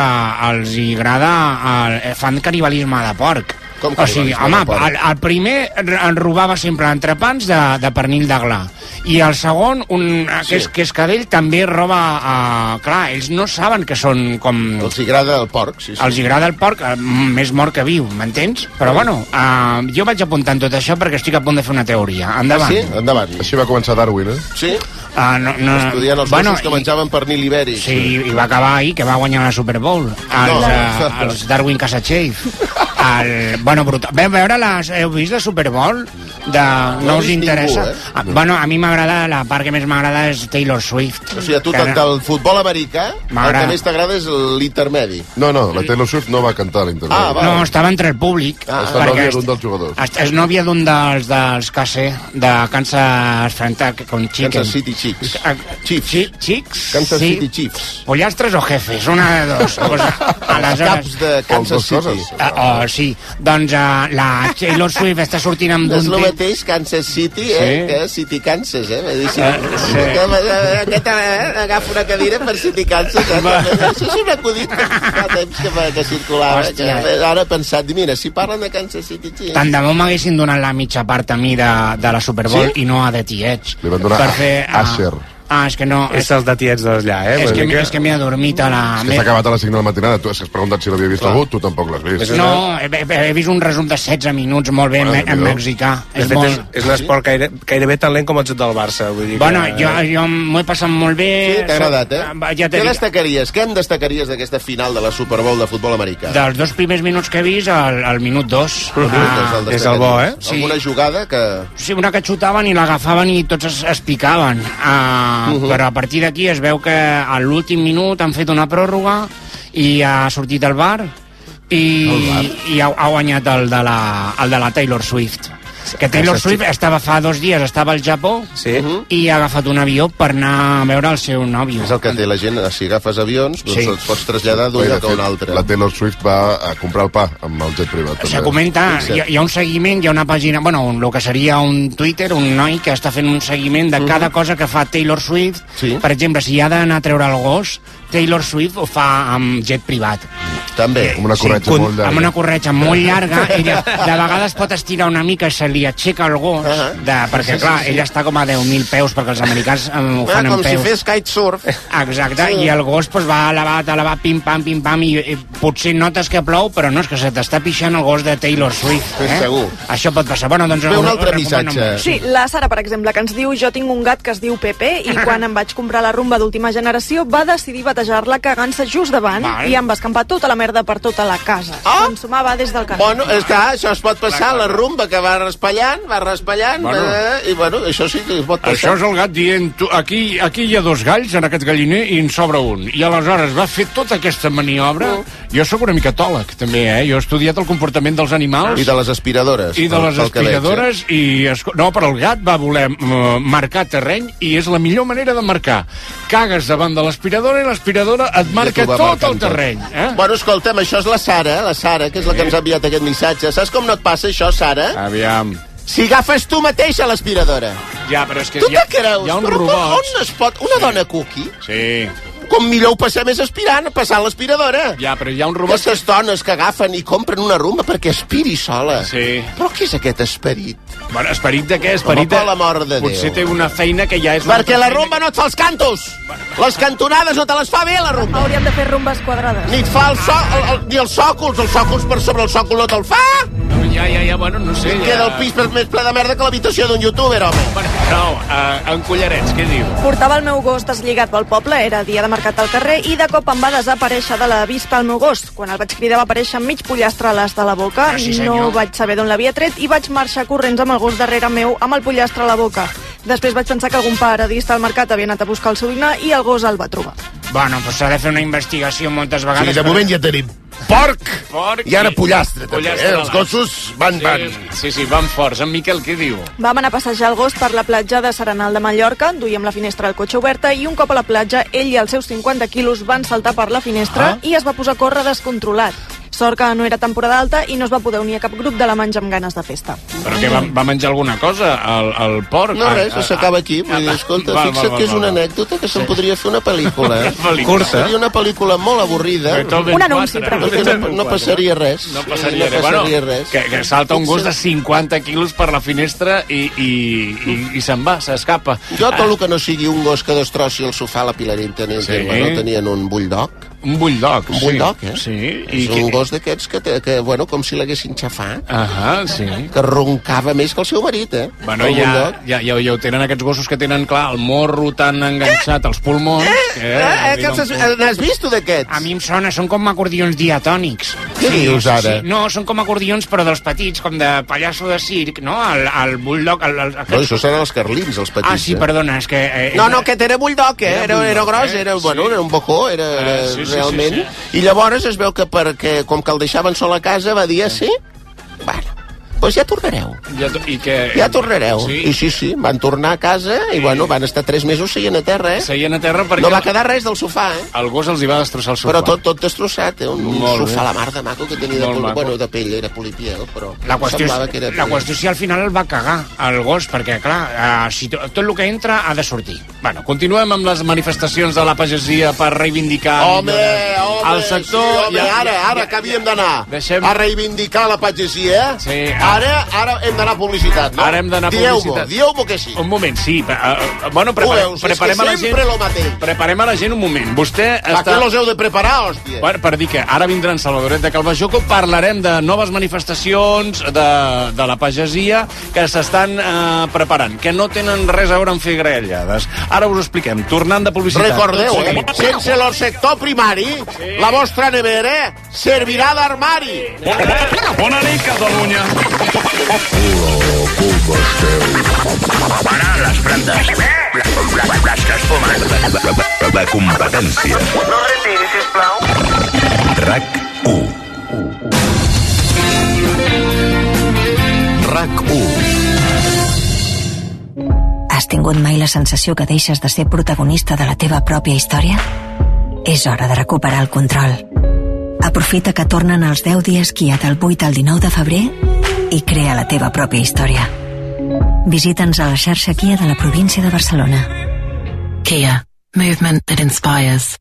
els hi agrada el, eh, fan canibalisme de porc. Com o sigui, home, el, el primer en robava sempre entrepans de, de pernil de gla i el segon, un, eh, que, és, que és cadell, també roba... Uh, clar, ells no saben que són com... Els agrada el porc, sí, sí. Els agrada el porc, eh, més mort que viu, m'entens? Però bueno, uh, jo vaig apuntant tot això perquè estic a punt de fer una teoria. Endavant. Ah, sí? Endavant. Així va començar Darwin, eh? Sí? Uh, no, no, Estudiant els bueno, gossos que menjaven pernil ibèric. Sí, i va acabar ahir, que va guanyar la Super Bowl. Els, No. no. uh, els Darwin Casachave. [LAUGHS] El, bueno, brutal. Veu veure les... Heu vist la Super Bowl? De, No no us interessa? ningú, eh? Ah, Bueno, a mi m'agrada, la part que més m'agrada és Taylor Swift. O sigui, a tu Que del, del futbol americà, el que més t'agrada és l'intermedi. No, no, la Taylor Swift no va cantar a l'internet. Ah, va. No, estava entre el públic. Ah, perquè està nòvia d'un dels jugadors. est- És nòvia d'un dels, dels KC, de Kansas Frantic, con Chicken. Kansas City Chiefs. Ah, Chiefs. Sí, Chiefs? Kansas sí. City Chiefs. Pollastres o jefes, una de dos. [LAUGHS] Aleshores... caps de Kansas. City. Uh, oh, sí, doncs uh, la Taylor Swift està sortint amb És d'un... el mateix Kansas City, eh? Sí. Que City Kansas, eh? Dir, si, Eh, sí. que, eh, aquest eh, agafa una cadira per City Kansas. Eh? Això és un acudit que fa temps que, que circulava. Que, ara he pensat, mira, si parlen de Kansas City Chiefs... Tant de bo m'haguessin donat la mitja part a mi de, de la Super Bowl Sí? i no a The Tietz. Li van donar per fer, ah, Asher. Ah, és que no... És els de tiets d'allà, eh? És que, dir és que m'he adormit a la... És que s'ha acabat a les 5 de la matinada. Tu has preguntat si l'havia vist algú, tu tampoc l'has vist. No, he, he, vist un resum de 16 minuts molt bé en, Bueno, en mexicà. De És fet, és, molt... és un esport gaire, gairebé tan lent com el joc del Barça. Vull dir Bueno, que... jo, jo m'ho he passat molt bé. Sí, t'ha agradat, eh? Va, Ja Què destacaries? Què en destacaries d'aquesta final de la Super Bowl de futbol americà? dels dos primers minuts que he vist, al, al minut dos. Ah, Ah, és el bo, eh? Sí. Alguna jugada que... Sí, una que xutaven i l'agafaven i tots es, es picaven. Uh, Mhm. Però a partir d'aquí es veu que a l'últim minut han fet una pròrroga i ha sortit el bar i, i ha, ha guanyat el de, la, el de la Taylor Swift. Que Taylor Swift estava fa dos dies, estava al Japó Sí? i ha agafat un avió per anar a veure el seu nòvio. És el que té la gent, si agafes avions, doncs Sí. els pots traslladar d'un lloc a un altre. La Taylor Swift va a comprar el pa amb el jet privat. Se comenta, hi hi ha un seguiment, hi ha una pàgina, bueno, un, el que seria un Twitter, un noi que està fent un seguiment de cada cosa que fa Taylor Swift. Sí. Per exemple, si ha d'anar a treure el gos, Taylor Swift ho fa amb jet privat. També. Amb una corretja con- molt llarga. Amb una corretja molt llarga, ella de vegades pot estirar una mica i se li aixeca el gos, de, perquè clar, ella està com a 10.000 peus, perquè els americans eh, ho Ah, fan com amb si peus. fes kitesurf. Exacte, Sí. i el gos pues, va elevat, elevat, pim-pam, pim-pam, i, i potser notes que plou, però no, és que se t'està pixant el gos de Taylor Swift. Eh? Segur. Això pot passar. Bueno, doncs, Ve un altre missatge. Sí, la Sara, per exemple, que ens diu jo tinc un gat que es diu Pepe i quan em vaig comprar la rumba d'última generació va decidir batejar-la cagant-se just davant Val. i em va escampar tota la merda per tota la casa. Ah! Consumava des del carrer. Bueno, és que ah, això es pot passar, la rumba que va raspallant, va raspallant, Bueno. eh, i bueno, això sí que es pot Això passar. és el gat dient, tu, aquí, aquí hi ha dos galls en aquest galliner i en sobra un. I aleshores va fer tota aquesta maniobra. Jo sóc una mica tòleg, també, eh? Jo he estudiat el comportament dels animals. I de les aspiradores. i de les veig, eh? aspiradores i... esco- No, però el gat va voler uh, marcar terreny i és la millor manera de marcar. Cagues davant de l'aspiradora i l'aspiradora et marca tot el terreny. Eh? Bueno, escolta'm, això és la Sara, la Sara, que és la que ens ha enviat aquest missatge. Saps com no et passa això, Sara? Aviam. Si agafes tu mateixa l'aspiradora. Ja, però és que Tu què creus? hi ha uns Però robots... On es pot... Una dona cookie, Sí. Com millor ho passem és aspirant, passant l'aspiradora. Ja, però hi ha un robot... Aquestes dones que agafen i compren una rumba perquè aspiri sola. Sí. Però què és aquest esperit? Bueno, esperit de què? Esperit Home, per l'amor de Potser Déu. té una feina que ja és... Perquè la rumba no et fa els cantos. Les cantonades no te les fa bé, la rumba. Hauríem de fer rumbes quadrades. Ni et fa el, so, el, el, ni els sòcols. Els sòcols per sobre el sòcol no te'l fa. No, ja, ja, ja, bueno, no sé. Ja... queda el pis per- més ple de merda que l'habitació d'un youtuber, home. Bueno, no, uh, en collarets, què diu? Portava el meu gos deslligat pel poble, era dia de mercat al carrer, i de cop em va desaparèixer de la vista el meu gos. Quan el vaig cridar va aparèixer mig pollastre a l'as de la boca. Ah, sí, senyor. no vaig saber d'on l'havia tret i vaig marxar corrents amb el gos darrere meu amb el pollastre a la boca. Després vaig pensar que algun paradista al mercat havia anat a buscar el seu dinar i el gos el va trobar. Bueno, doncs s'ha de fer una investigació moltes Sí, vegades. de però- moment ja tenim porc, Porc i ara pollastre, també. pollastre Eh? Els gossos van, van. Sí, sí, van forts. En Miquel, què diu? Vam anar a passejar el gos per la platja de Serenal de Mallorca, duíem la finestra del cotxe oberta i un cop a la platja, ell i els seus 50 quilos van saltar per la finestra Ah. i es va posar a córrer descontrolat. Sort que no era temporada alta i no es va poder unir a cap grup de la menja amb ganes de festa. Però que va, va menjar alguna cosa, el, el porc? No, res, Ah, ah, s'acaba aquí. Vull dir, ah, escolta, val, fixa't val, que és val, una val. anècdota que [LAUGHS] se'n podria fer una pel·lícula. Eh? Una pel·lícula. Curta. Seria una pel·lícula molt avorrida. Un anunci, 4. però- no, no passaria res. No passaria, no res. passaria bueno, res. Que, que salta un gos de 50 quilos per la finestra i, i, i, i se'n va, s'escapa. Jo tot el que no sigui un gos que destrossi el sofà a la Pilarín tenien, Sí. sí. no tenien un bulldog. Un bulldog, Un sí. bulldog, eh? Sí. I és que- un gos d'aquests que, que, bueno, com si l'haguessin xafat, Ahà, sí. que roncava més que el seu marit, eh? Bueno, el ja, bulldog. ja, ja, ja ho tenen aquests gossos que tenen, clar, el morro tan enganxat als pulmons... que, Eh, eh, que els has, eh, n'has vist tu d'aquests? A mi em sona, són com acordions diatònics. Què dius, ara? Sí, no, són com acordions, però dels petits, com de pallasso de circ, no? El, el bulldog... El, el, No, això seran els carlins, els petits. Ah, sí, eh? perdona, és que... Eh, No, no, aquest era bulldog, eh? Era Era, era, bulldog, gros, eh? era, bueno, era un bocó, era, era Ah, sí, sí, sí, realment... sí. I llavors es veu que perquè, com que el deixaven sol a casa, va dir, "Ah, sí? Bueno, doncs ja tornareu. Ja, to- i que, Ja tornareu. Sí. I sí, sí, van tornar a casa i, bueno, van estar tres mesos seient a terra, eh? Seien a terra perquè No va quedar res del sofà, eh? el gos els hi va destrossar el sofà. Però tot, tot destrossat, eh? Un, Molt sofà bé. a la mar de maco que tenia de, poli... bueno, de pell, era polipiel, però La qüestió, semblava que era... és, la qüestió és si al final el va cagar, el gos, perquè, clar, uh, si to, tot el que entra ha de sortir. Bueno, continuem amb les manifestacions de la pagesia per reivindicar... Home, home, el sector... sí, home, ja- ara, ja- ara que havíem d'anar Deixem- a reivindicar la pagesia, eh? Sí, ara, ara hem d'anar a publicitat, no? Ara hem d'anar a publicitat. dieu-m'ho que sí. Un moment, sí. Uh, uh, bueno, Ho preparem, veus, preparem a la gent... lo mateix. Preparem a la gent un moment. Vostè Per està... què los heu de preparar, hòstia? Bueno, per dir que ara vindrà en Salvadoret de Calvajoco, parlarem de noves manifestacions de, de la pagesia que s'estan eh, preparant, que no tenen res a veure amb fer graellades. Ara us ho expliquem. Tornant de publicitat. Recordeu, eh? Sense el sector primari, la vostra nevera servirà d'armari. Bona nit, Catalunya. Para les plantes. Les que es fumen. La, la competència. No retiri, sisplau. RAC 1. RAC 1. Has tingut mai la sensació que deixes de ser protagonista de la teva pròpia història? És hora de recuperar el control. Aprofita que tornen els 10 dies Kia del 8 al 19 de febrer i crea la teva pròpia història. Visita'ns a la xarxa Kia de la província de Barcelona. Kia. Movement that inspires.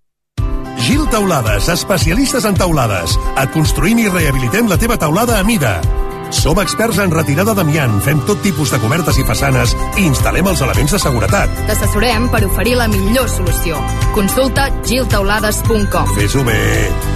Gil Taulades, especialistes en taulades. Et construïm i rehabilitem la teva taulada a mida. Som experts en retirada d'amiant, fem tot tipus de cobertes i façanes i instal·lem els elements de seguretat. T'assessorem per oferir la millor solució. Consulta giltaulades.com Fes-ho bé.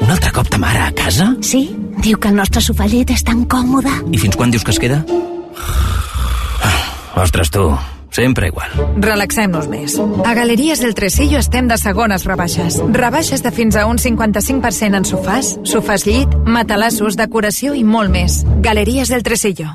Un altre cop ta mare a casa? Sí, diu que el nostre sofà llet és tan còmode. I fins quan dius que es queda? Ostres, tu, sempre igual. Relaxem-nos més. A Galeries del Tresillo estem de segones rebaixes. Rebaixes de fins a un 55% en sofàs, sofàs llit, matalassos, decoració i molt més. Galeries del Tresillo.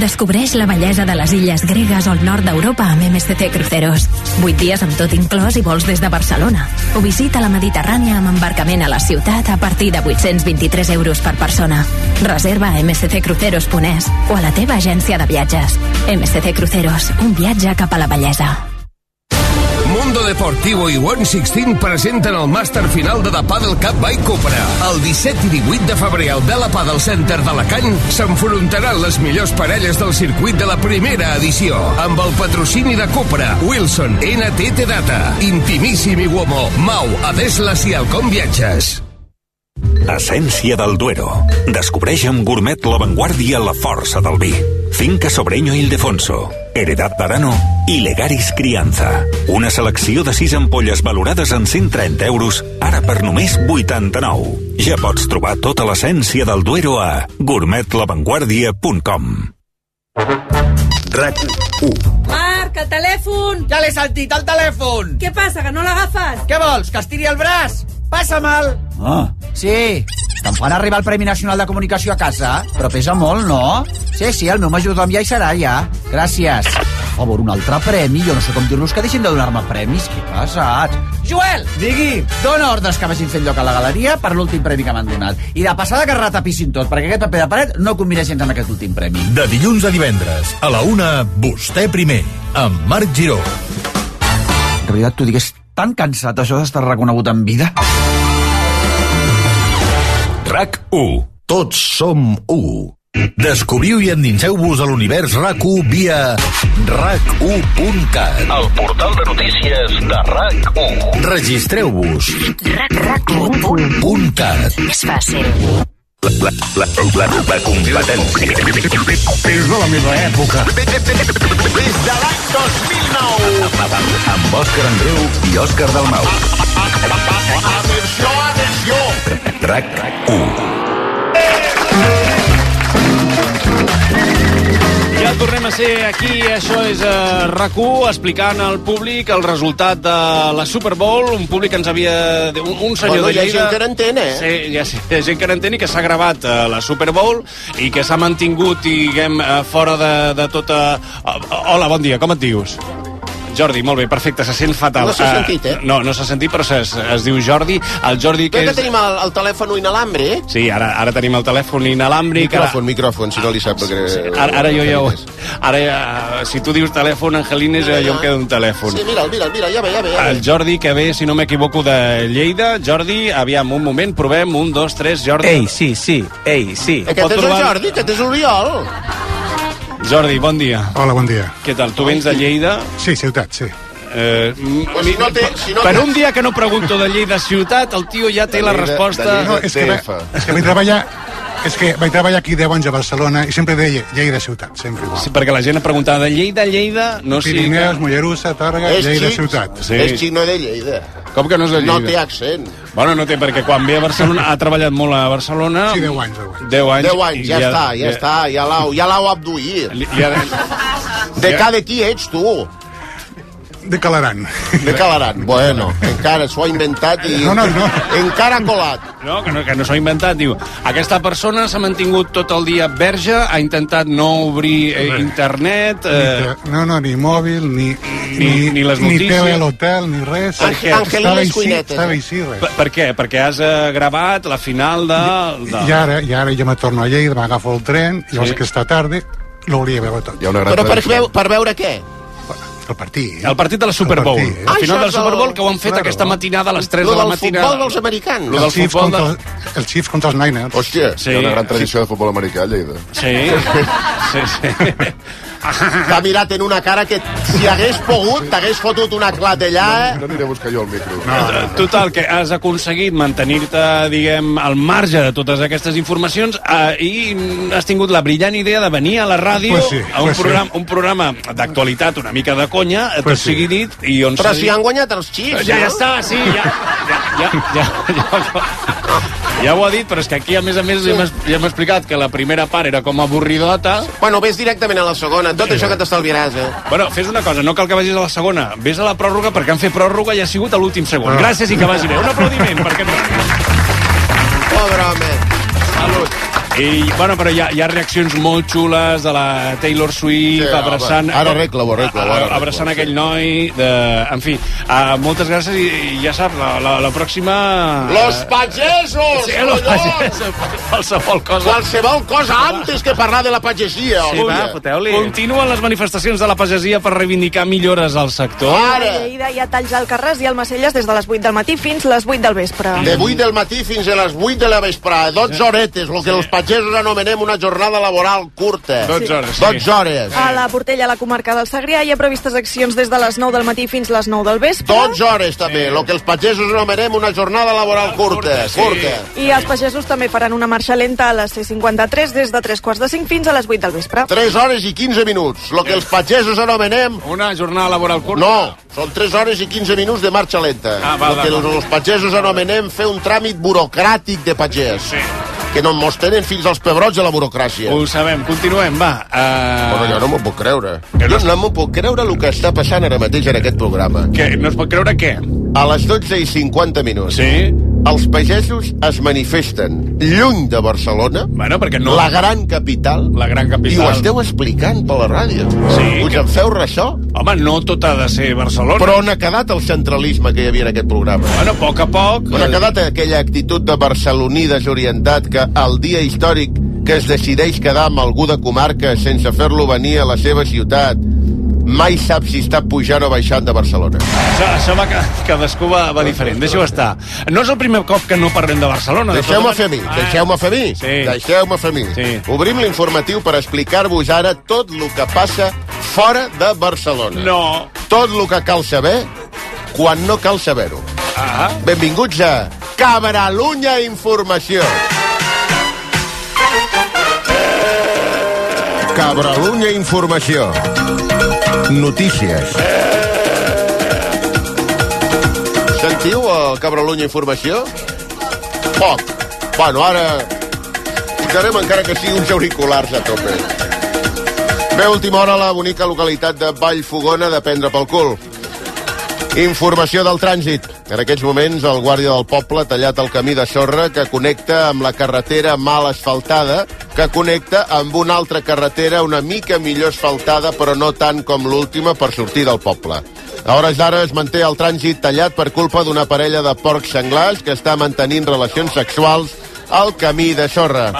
Descobreix la bellesa de les illes gregues el nord d'Europa amb MSC Cruceros. 8 dies amb tot inclòs i vols des de Barcelona. O visita la Mediterrània amb embarcament a la ciutat a partir de 823 euros per persona. Reserva a msccruceros.es o a la teva agència de viatges. MSC Cruceros, un viatge cap a la bellesa. Deportivo i One Sixteen presenten el màster final de The Paddle Cup by Cupra. El 17 i 18 de febrer al Bella Paddle Center d'Alacant s'enfrontaran les millors parelles del circuit de la primera edició, amb el patrocini de Cupra, Wilson, NTT Data, Intimissimi Uomo, Mau, Adeslas i Alcom Viatges. Essència del Duero. Descobreix amb Gourmet l'avantguàrdia la força del vi. Finca Sobreño Ildefonso, Heredad Barano i Legaris Crianza. Una selecció de 6 ampolles valorades en 130 euros, ara per només 89. Ja pots trobar tota l'essència del Duero a gourmetlavanguardia.com RAC 1 Marc, el telèfon! Ja l'he sentit, el telèfon! Què passa, que no l'agafes? Què vols, que estiri el braç? Passam'l! Ah. Sí, te'n fan arribar el Premi Nacional de Comunicació a casa? Però pesa molt, no? Sí, sí, el meu majordom ja hi serà, ja. Gràcies. Per favor, un altre premi? Jo no sé com dir-los que deixin de donar-me premis. Què passat? Joel! Digui! Dóna ordres que vagin fent lloc a la galeria per l'últim premi que m'han donat. I de passada que retapissin tot, perquè aquest paper de paret no combina gens amb aquest últim premi. De dilluns a divendres, a la una, vostè primer, amb Marc Giró. En realitat, t'ho digués tan cansat això d'estar reconegut en vida. RAC 1. Tots som 1. Descobriu i endinseu-vos a l'univers RAC1 via rac1.cat. El portal de notícies de RAC1. Registreu-vos. RAC1.cat. És fàcil. La, la, la, la, la competència. És de la meva època. Des de l'any 2009. Amb Òscar Andreu i Òscar Dalmau. Atenció. RAC 1. Ja tornem a ser aquí, això és uh, RAC1, explicant al públic el resultat de la Super Bowl, un públic que ens havia... Un, un senyor Bueno, de hi ha Lleida... gent que n'entén, eh? Sí, hi ha, hi ha gent que n'entén i que s'ha gravat uh, la Super Bowl i que s'ha mantingut, diguem, uh, fora de, de tota... Uh, hola, bon dia, com et dius? Jordi, molt bé, perfecte, se sent fatal. No s'ha Eh, sentit, eh? No, no s'ha sentit, però es, es diu Jordi. El Jordi que que és... tenim el, el telèfon inalàmbric. Sí, ara, ara tenim el telèfon inalàmbric. Micròfon, ara... micròfon, si no li sap que... Ara, ara jo ja ho... Ara ja, si tu dius telèfon, Angelines, Mira, jo em quedo un telèfon. Sí, mira'l, mira'l, mira, ja ve, ja ve. Ja El ve. Jordi, que ve, si no m'equivoco, de Lleida. Jordi, aviam, un moment, provem. Un, dos, tres, Jordi. Ei, sí, sí. Ei, sí. Aquest és el Jordi, aquest és l'Oriol. Jordi, bon dia. Hola, bon dia. Què tal? Tu vens de Lleida? Sí, ciutat, sí. Eh, Pues si no té, si no per té... un dia que no pregunto de Lleida ciutat, el tio ja té la resposta... No, és que, és que vaig treballar és que vaig treballar aquí 10 anys a Barcelona i sempre deia Lleida ciutat, sempre igual. Sí, perquè la gent em preguntava de Lleida, Lleida... No sé Pirineus, Mollerussa, Tàrrega, És Lleida xic, ciutat. És xic, no de Lleida. Com que no és de No Lleida? té accent. Bueno, no té, perquè quan ve a Barcelona ha treballat molt a Barcelona. Sí, 10 anys, 10 anys. 10 anys. 10 anys, ja, i està, ja, està, ja l'hau ja abduït. Ja, De cada qui ets, tu? De Calaran. De Calaran. Bueno, encara s'ho ha inventat i No, no, no. encara ha colat. No, que no, que no s'ho ha inventat. Diu, aquesta persona s'ha mantingut tot el dia verge, ha intentat no obrir eh, internet... Ni Eh, No, no, ni mòbil, ni, Ni- ni les ni notícies. tele a l'hotel, ni res. Per què? Estava Angelines així, Cuinetes, Estava eh? així, res. per, per què? Perquè has eh, gravat la final de... de... I ara, i ara jo me torno a Lleida, m'agafo el tren, i llavors aquesta tarda l'hauria de veure tot. Hi ha una gran Però per, veu, per veure què? El partit. El partit de la Super Bowl. El partit, Al Ah, final del Super el- Bowl, que ho han fet Claro. aquesta matinada a les 3 Lo de la del matinada. futbol dels americans. Lo del el Chiefs futbol de... contra, el, el Chiefs contra els Niners. Hòstia. Sí, Hi ha una gran tradició de futbol americà a Lleida. sí, [LAUGHS] sí, sí. T'ha mirat en una cara que, si hagués pogut, t'hagués fotut una clatellada. No aniré a buscar jo el micro. No, Total, que has aconseguit mantenir-te, diguem, al marge de totes aquestes informacions eh, i has tingut la brillant idea de venir a la ràdio Pues sí, a un pues sí. programa, un programa d'actualitat una mica de conya, pues Pues tot sí. sigui dit, i on Però si dit- han guanyat els Chiefs, Ja, ja no? està, sí, ja, ja, ja, ja, ja, ja ho ha dit, però és que aquí, a més a més, ja hem, ja hem explicat que la primera part era com avorridota. Bueno, ves directament a la segona, tot això que t'estalviaràs, eh? Bueno, fes una cosa, no cal que vagis a la segona, vés a la pròrroga perquè han fet pròrroga i ha sigut a l'últim segon. Ah. Gràcies i que vagi bé. Un aplaudiment per aquest Pobre home. Salut. I, bueno, però hi ha, hi ha reaccions molt xules de la Taylor Swift, Sí, abraçant... home. Ara arregla-ho, arregla-ho, ara arregla-ho. Abraçant aquell noi, de... en fi, uh, moltes gràcies i, i ja sap, la, la, la pròxima... Los pagesos, Sí, los pagesos, qualsevol cosa. Qualsevol cosa antes que parlar de la pagesia. Sí, va, foteu-li. Continuen les manifestacions de la pagesia per reivindicar millores al sector. A Lleida hi ha talls al Carràs i al Macelles des de les 8 del matí fins les 8 del vespre. De 8 del matí fins a les 8 de la vesprada, 12 horetes, el que els pagesos anomenem una jornada laboral curta. 12 hores, sí. 12 hores. A la Portella, a la comarca del Segrià, hi ha previstes accions des de les 9 del matí fins les 9 del vespre. 12 hores també, el que els pagesos anomenem una jornada laboral curta. Curta. I els pagesos també faran una marxa lenta a la C53 des de 3 quarts de 5 fins a les 8 del vespre. 3 hores i 15 minuts, el que els pagesos anomenem... Una jornada laboral curta? No, són 3 hores i 15 minuts de marxa lenta. Ah, val, el que els pagesos anomenem fer un tràmit burocràtic de pagès. Sí. Que no mos tenen fins als pebrots de la burocràcia. Ho sabem, continuem, va. Uh... Bueno, jo no m'ho puc creure. Jo no m'ho puc creure el que està passant ara mateix en aquest programa. Què? No es pot creure què? A les 12 i 50 minuts. Sí? Els pagesos es manifesten lluny de Barcelona, Bueno, perquè no... la gran capital, La gran i ho capital. esteu explicant per la ràdio. Sí, Us que- en feu ressò? Home, no tot ha de ser Barcelona. Però on ha quedat el centralisme que hi havia en aquest programa? Bueno, a poc a poc... On ha quedat aquella actitud de barceloní desorientat que el dia històric que es decideix quedar amb algú de comarca sense fer-lo venir a la seva ciutat mai sap si està pujant o baixant de Barcelona. Això, això va, ca- cadascú va, va diferent. Deixa-ho estar. No és el primer cop que no parlem de Barcelona. de Deixeu-me totes fer a mi, deixeu-me fer a mi, Sí. deixeu-me fer a mi. Sí. Obrim l'informatiu per explicar-vos ara tot el que passa fora de Barcelona. No. Tot el que cal saber quan no cal saber-ho. Ah. Benvinguts a Cabralunya Informació. Cabralunya Informació. Notícies. Sentiu el Cabralunya Informació? Poc. Bueno, ara posarem encara que sigui uns auriculars a tope. Bé, última hora a la bonica localitat de Vallfogona de prendre pel cul. Informació del trànsit. En aquests moments, el guàrdia del poble ha tallat el camí de sorra que connecta amb la carretera mal asfaltada, que connecta amb una altra carretera una mica millor asfaltada, però no tant com l'última per sortir del poble. A hores d'ara es manté el trànsit tallat per culpa d'una parella de porcs senglars que està mantenint relacions sexuals al camí de sorra.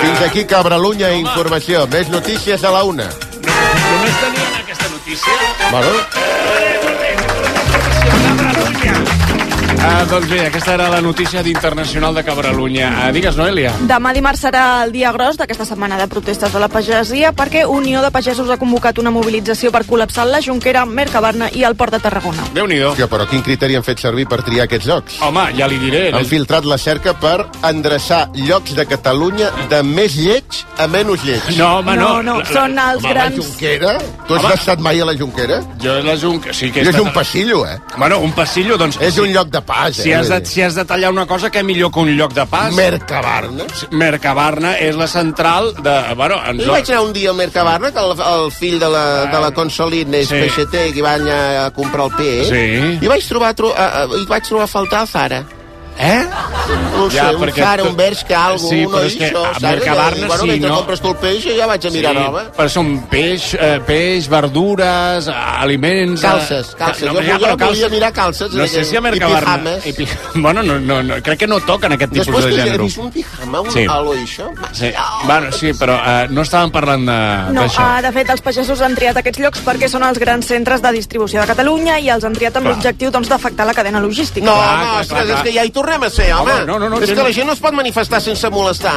Fins aquí Cabralunya Informació. Més notícies a la una. Només tenien aquesta notícia. Bueno, Ah, doncs bé, aquesta era la notícia d'Internacional de Cabralunya. Ah, digues, Noelia. Demà dimarts serà el dia gros d'aquesta setmana de protestes de la pagesia perquè Unió de Pagesos ha convocat una mobilització per col·lapsar la Jonquera, Mercabarna i el Port de Tarragona. Déu-n'hi-do. Hòstia, però quin criteri han fet servir per triar aquests llocs? Home, ja li diré. Han filtrat la cerca per endreçar llocs de Catalunya de més lleig a menys lleig. No, home, no. No, no, La- la- són els Home, grans... la Junquera? Tu has Home. estat mai a la Junquera? Jo la Junquera... Sí que he És un passillo, eh? Bueno, un passillo, doncs... És sí. un lloc de pas, Si eh? has, de, si has de tallar una cosa, què millor que un lloc de pas? Mercabarna. Mercabarna és la central de... Bueno, ens... Jo vaig anar un dia al Mercabarna, que el, el fill de la, de la Consolín és Sí. peixater, que va anar a comprar el peix, Sí. i vaig trobar, tro, a, a, i vaig trobar a faltar el Zara. Eh? No sé, Ja, un perquè Zara, tu- un Bershka, algo, Sí, uno però és que d'això, a saps? Mercabarna, I, bueno, sí, mentre no? compres tu el peix, jo ja vaig a mirar roba. però són peix, eh, peix, verdures, eh, aliments... eh, Calces, calces. No, Jo ja, volia- però volia mirar calces, No i- sé si a i Mercabarna... pijames. I pi... [LAUGHS] Bueno, no, no, no, crec que no toquen aquest tipus Després de que he gènere. vist un pijama, un Sí. sí. algo d'això, Sí. Bueno, sí, però eh, no estàvem parlant de- No, d'això. ah, de fet, els pagesos han triat aquests llocs perquè són els grans centres de distribució de Catalunya i els han triat amb l'objectiu doncs, d'afectar la cadena logística. No, Clar, no, clar, ostres, clar, clar. és que ja hi tornem tornem a ser, home. Home, no, no, no, és que la gent no es pot manifestar sense molestar.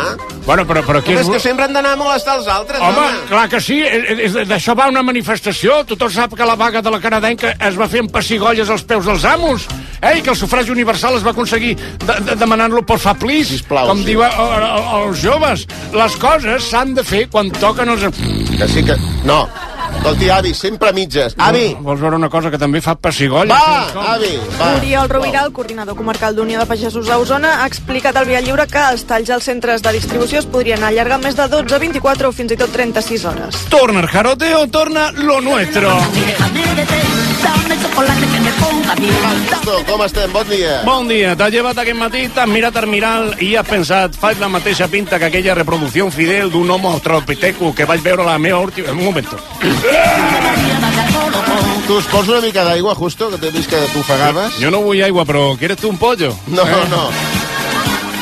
Bueno, però, però aquí... És que sempre han d'anar a molestar els altres, Home, home. clar que sí, és- és- d'això va una manifestació. Tothom sap que la vaga de la canadenca es va fer amb pessigolles als peus dels amos. Eh, i que el sufragi universal es va aconseguir de, de, demanant-lo por fa plis, Sisplau, com sí. diu a- a- a- els joves. Les coses s'han de fer quan toquen els... Que sí que... No. Escolti, avi, sempre a mitges. Avi! Vols veure una cosa que també fa pessigolles? Va, avi, va. Oriol Rovira, el coordinador comarcal d'Unió de Pagesos a Osona, ha explicat al Via Lliure que els talls als centres de distribució es podrien allargar més de 12, 24 o fins i tot 36 hores. Torna el jaroteo, torna lo nuestro. Com estem? Bon dia. Bon dia, t'has llevat aquest matí, t'has mirat al miral i has pensat, faig la mateixa pinta que aquella reproducció fidel d'un homo australopiteco que vaig veure a la meva última... Un moment. Tu us poso una mica d'aigua, Justo, que t'he vist que t'ofegaves? Jo no vull aigua, però ¿quieres tu un pollo? No, no.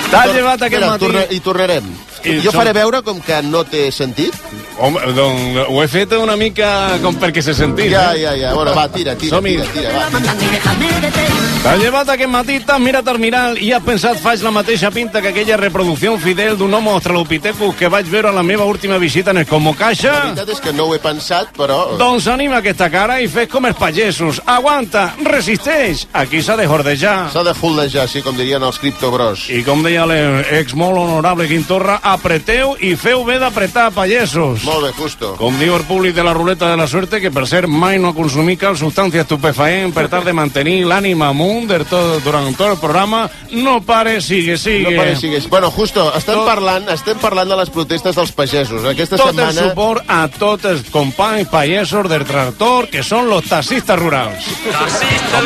T'has llevat aquest Espera, matí... torna- I tornarem. I jo faré veure com que no té sentit. Home, doncs, ho he fet una mica com perquè se sentís. Ja, eh? ja, ja. Bueno, va, tira, tira, tira, tira, va. T'has llevat aquest matí, t'has mirat al miral i has pensat faig la mateixa pinta que aquella reproducció fidel d'un homo australopithecus que vaig veure a la meva última visita en el Como La veritat és que no ho he pensat, però... Doncs anima aquesta cara i fes com els pagesos. Aguanta, resisteix. Aquí s'ha de jordejar. S'ha de fuldejar, sí, com dirien els criptobros. I com deia l'ex molt honorable Quintorra, apreteu i feu bé d'apretar, pagesos. Molt bé, Justo. Com diu el públic de la ruleta de la suerte, que per cert mai no ha consumit cap substància estupefaent per tal de mantenir l'ànima amunt de tot, durant tot el programa, no pare, sigue, sigue. No pare, sigues. Bueno, Justo, estem Tot- parlant, estem parlant de les protestes dels pagesos. Aquesta Tot el setmana... suport a tots els companys pagesos del tractor, que són los taxistes rurals.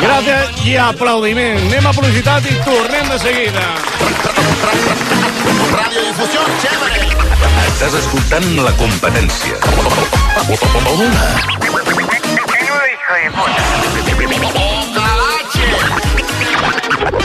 Gràcies i aplaudiment. Anem a publicitat i tornem de seguida. Radiodifusió, chévere. Estàs escoltant la competència.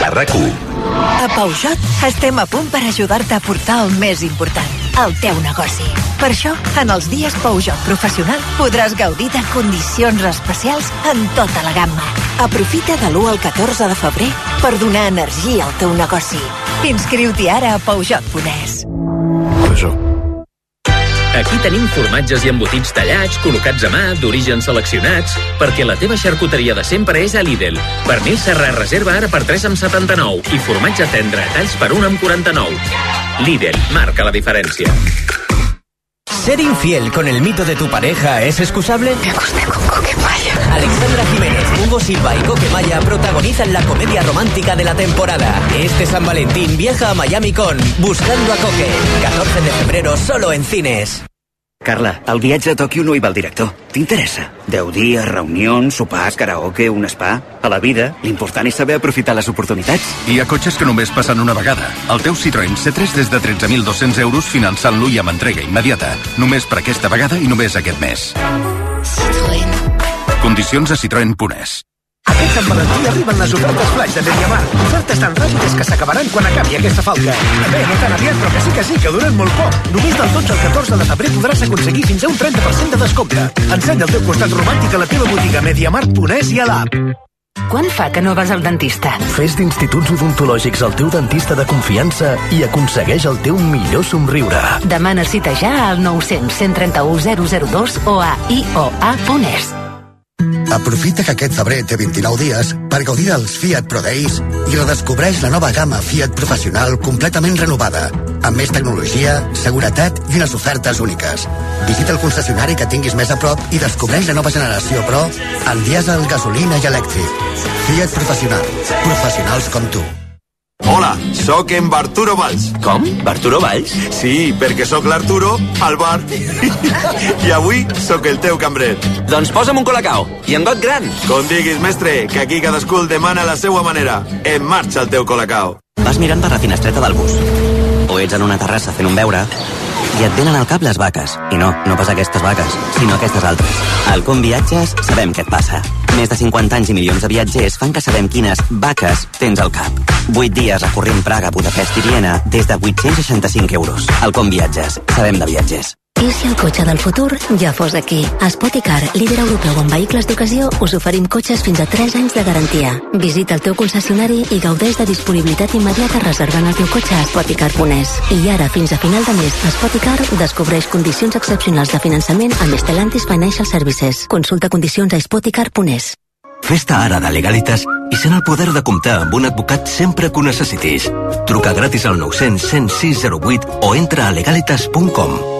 A rac A Peugeot estem a punt per ajudar-te a portar el més important, el teu negoci. Per això, en els dies Peugeot Professional podràs gaudir de condicions especials en tota la gamma. Aprofita de l'1 al 14 de febrer per donar energia al teu negoci. Inscriu-t'hi ara a Peugeot.es. Aquí tenim formatges i embotits tallats, col·locats a mà, d'origen seleccionats, perquè la teva xarcuteria de sempre és a Lidl. Pernil Serra reserva ara per 3 amb 79 i formatge tendre a talls per 1 amb 49. Lidl, marca la diferència. ¿Ser infiel con el mito de tu pareja es excusable? Me acosté con Coquemaya. Alexandra Jiménez, Hugo Silva y Coquemaya protagonizan la comedia romántica de la temporada. Este San Valentín viaja a Miami con Buscando a Coque. 14 de febrero solo en cines. Carla, el viatge a Tòquio no hi va el director. T'interessa? 10 dies, reunions, sopars, karaoke, un spa... A la vida, l'important és saber aprofitar les oportunitats. Hi ha cotxes que només passen una vegada. El teu Citroën C3 des de 13.200 euros finançant-lo i amb entrega immediata. Només per aquesta vegada i només aquest mes. Condicions a citroen.es. Aquest Sant Valentí arriben les ofertes flash de Mediamar. Ofertes tan ràpides que s'acabaran quan acabi aquesta falca. Bé, no tan aviat, però que sí que sí, que duren molt poc. Només del 12 al 14 de febrer podràs aconseguir fins a un 30% de descompte. Ensenya el teu costat romàntic a la teva botiga Mediamar.es i a l'app. Quan fa que no vas al dentista? Fes d'instituts odontològics el teu dentista de confiança i aconsegueix el teu millor somriure. Demana cita ja al 900 131 002 o a ioa.es. Aprofita que aquest febrer té 29 dies per gaudir dels Fiat Pro Days i redescobreix la nova gamma Fiat Professional completament renovada, amb més tecnologia, seguretat i unes ofertes úniques. Visita el concessionari que tinguis més a prop i descobreix la nova generació Pro en dièsel, gasolina i elèctric. Fiat Professional. Professionals com tu. Hola, sóc en Barturo Valls. Com? Barturo Valls? Sí, perquè sóc l'Arturo al bar. [LAUGHS] I avui sóc el teu cambrer. Doncs posa'm un colacao, i en got gran. Com diguis, mestre, que aquí cadascú el demana la seva manera. En marxa el teu colacao. Vas mirant per la finestreta del bus. O ets en una terrassa fent un beure i et venen al cap les vaques. I no, no pas aquestes vaques, sinó aquestes altres. Al Com Viatges sabem què et passa. Més de 50 anys i milions de viatgers fan que sabem quines vaques tens al cap. 8 dies recorrent Praga, Budapest i Viena des de 865 euros. Al Com Viatges. Sabem de viatgers. I si el cotxe del futur ja fos aquí? A Spoticar, líder europeu en vehicles d'ocasió, us oferim cotxes fins a 3 anys de garantia. Visita el teu concessionari i gaudeix de disponibilitat immediata reservant el teu cotxe a spoticar.es. I ara, fins a final de mes, Spoticar descobreix condicions excepcionals de finançament amb Stellantis Financial Services. Consulta condicions a spoticar.es. Festa ara de Legalitas i sent el poder de comptar amb un advocat sempre que ho necessitis. Truca gratis al 900 106 08 o entra a legalitas.com.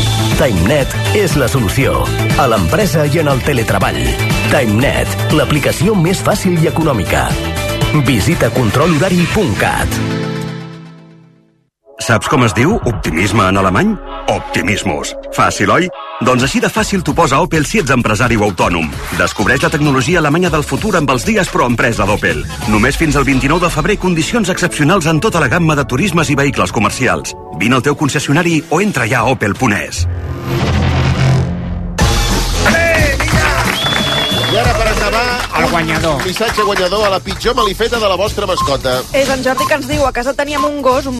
TimeNet és la solució. A l'empresa i en el teletreball. TimeNet, l'aplicació més fàcil i econòmica. Visita controlhorari.cat. Saps com es diu optimisme en alemany? Optimismus. Fàcil, oi? Doncs així de fàcil t'ho posa Opel si ets empresari o autònom. Descobreix la tecnologia alemanya del futur amb els dies pro empresa d'Opel. Només fins al 29 de febrer condicions excepcionals en tota la gamma de turismes i vehicles comercials. Vine al teu concessionari o entra ja a opel.es. I ara, per acabar, El guanyador. missatge guanyador a la pitjor malifeta de la vostra mascota. És en Jordi que ens diu, a casa teníem un gos, un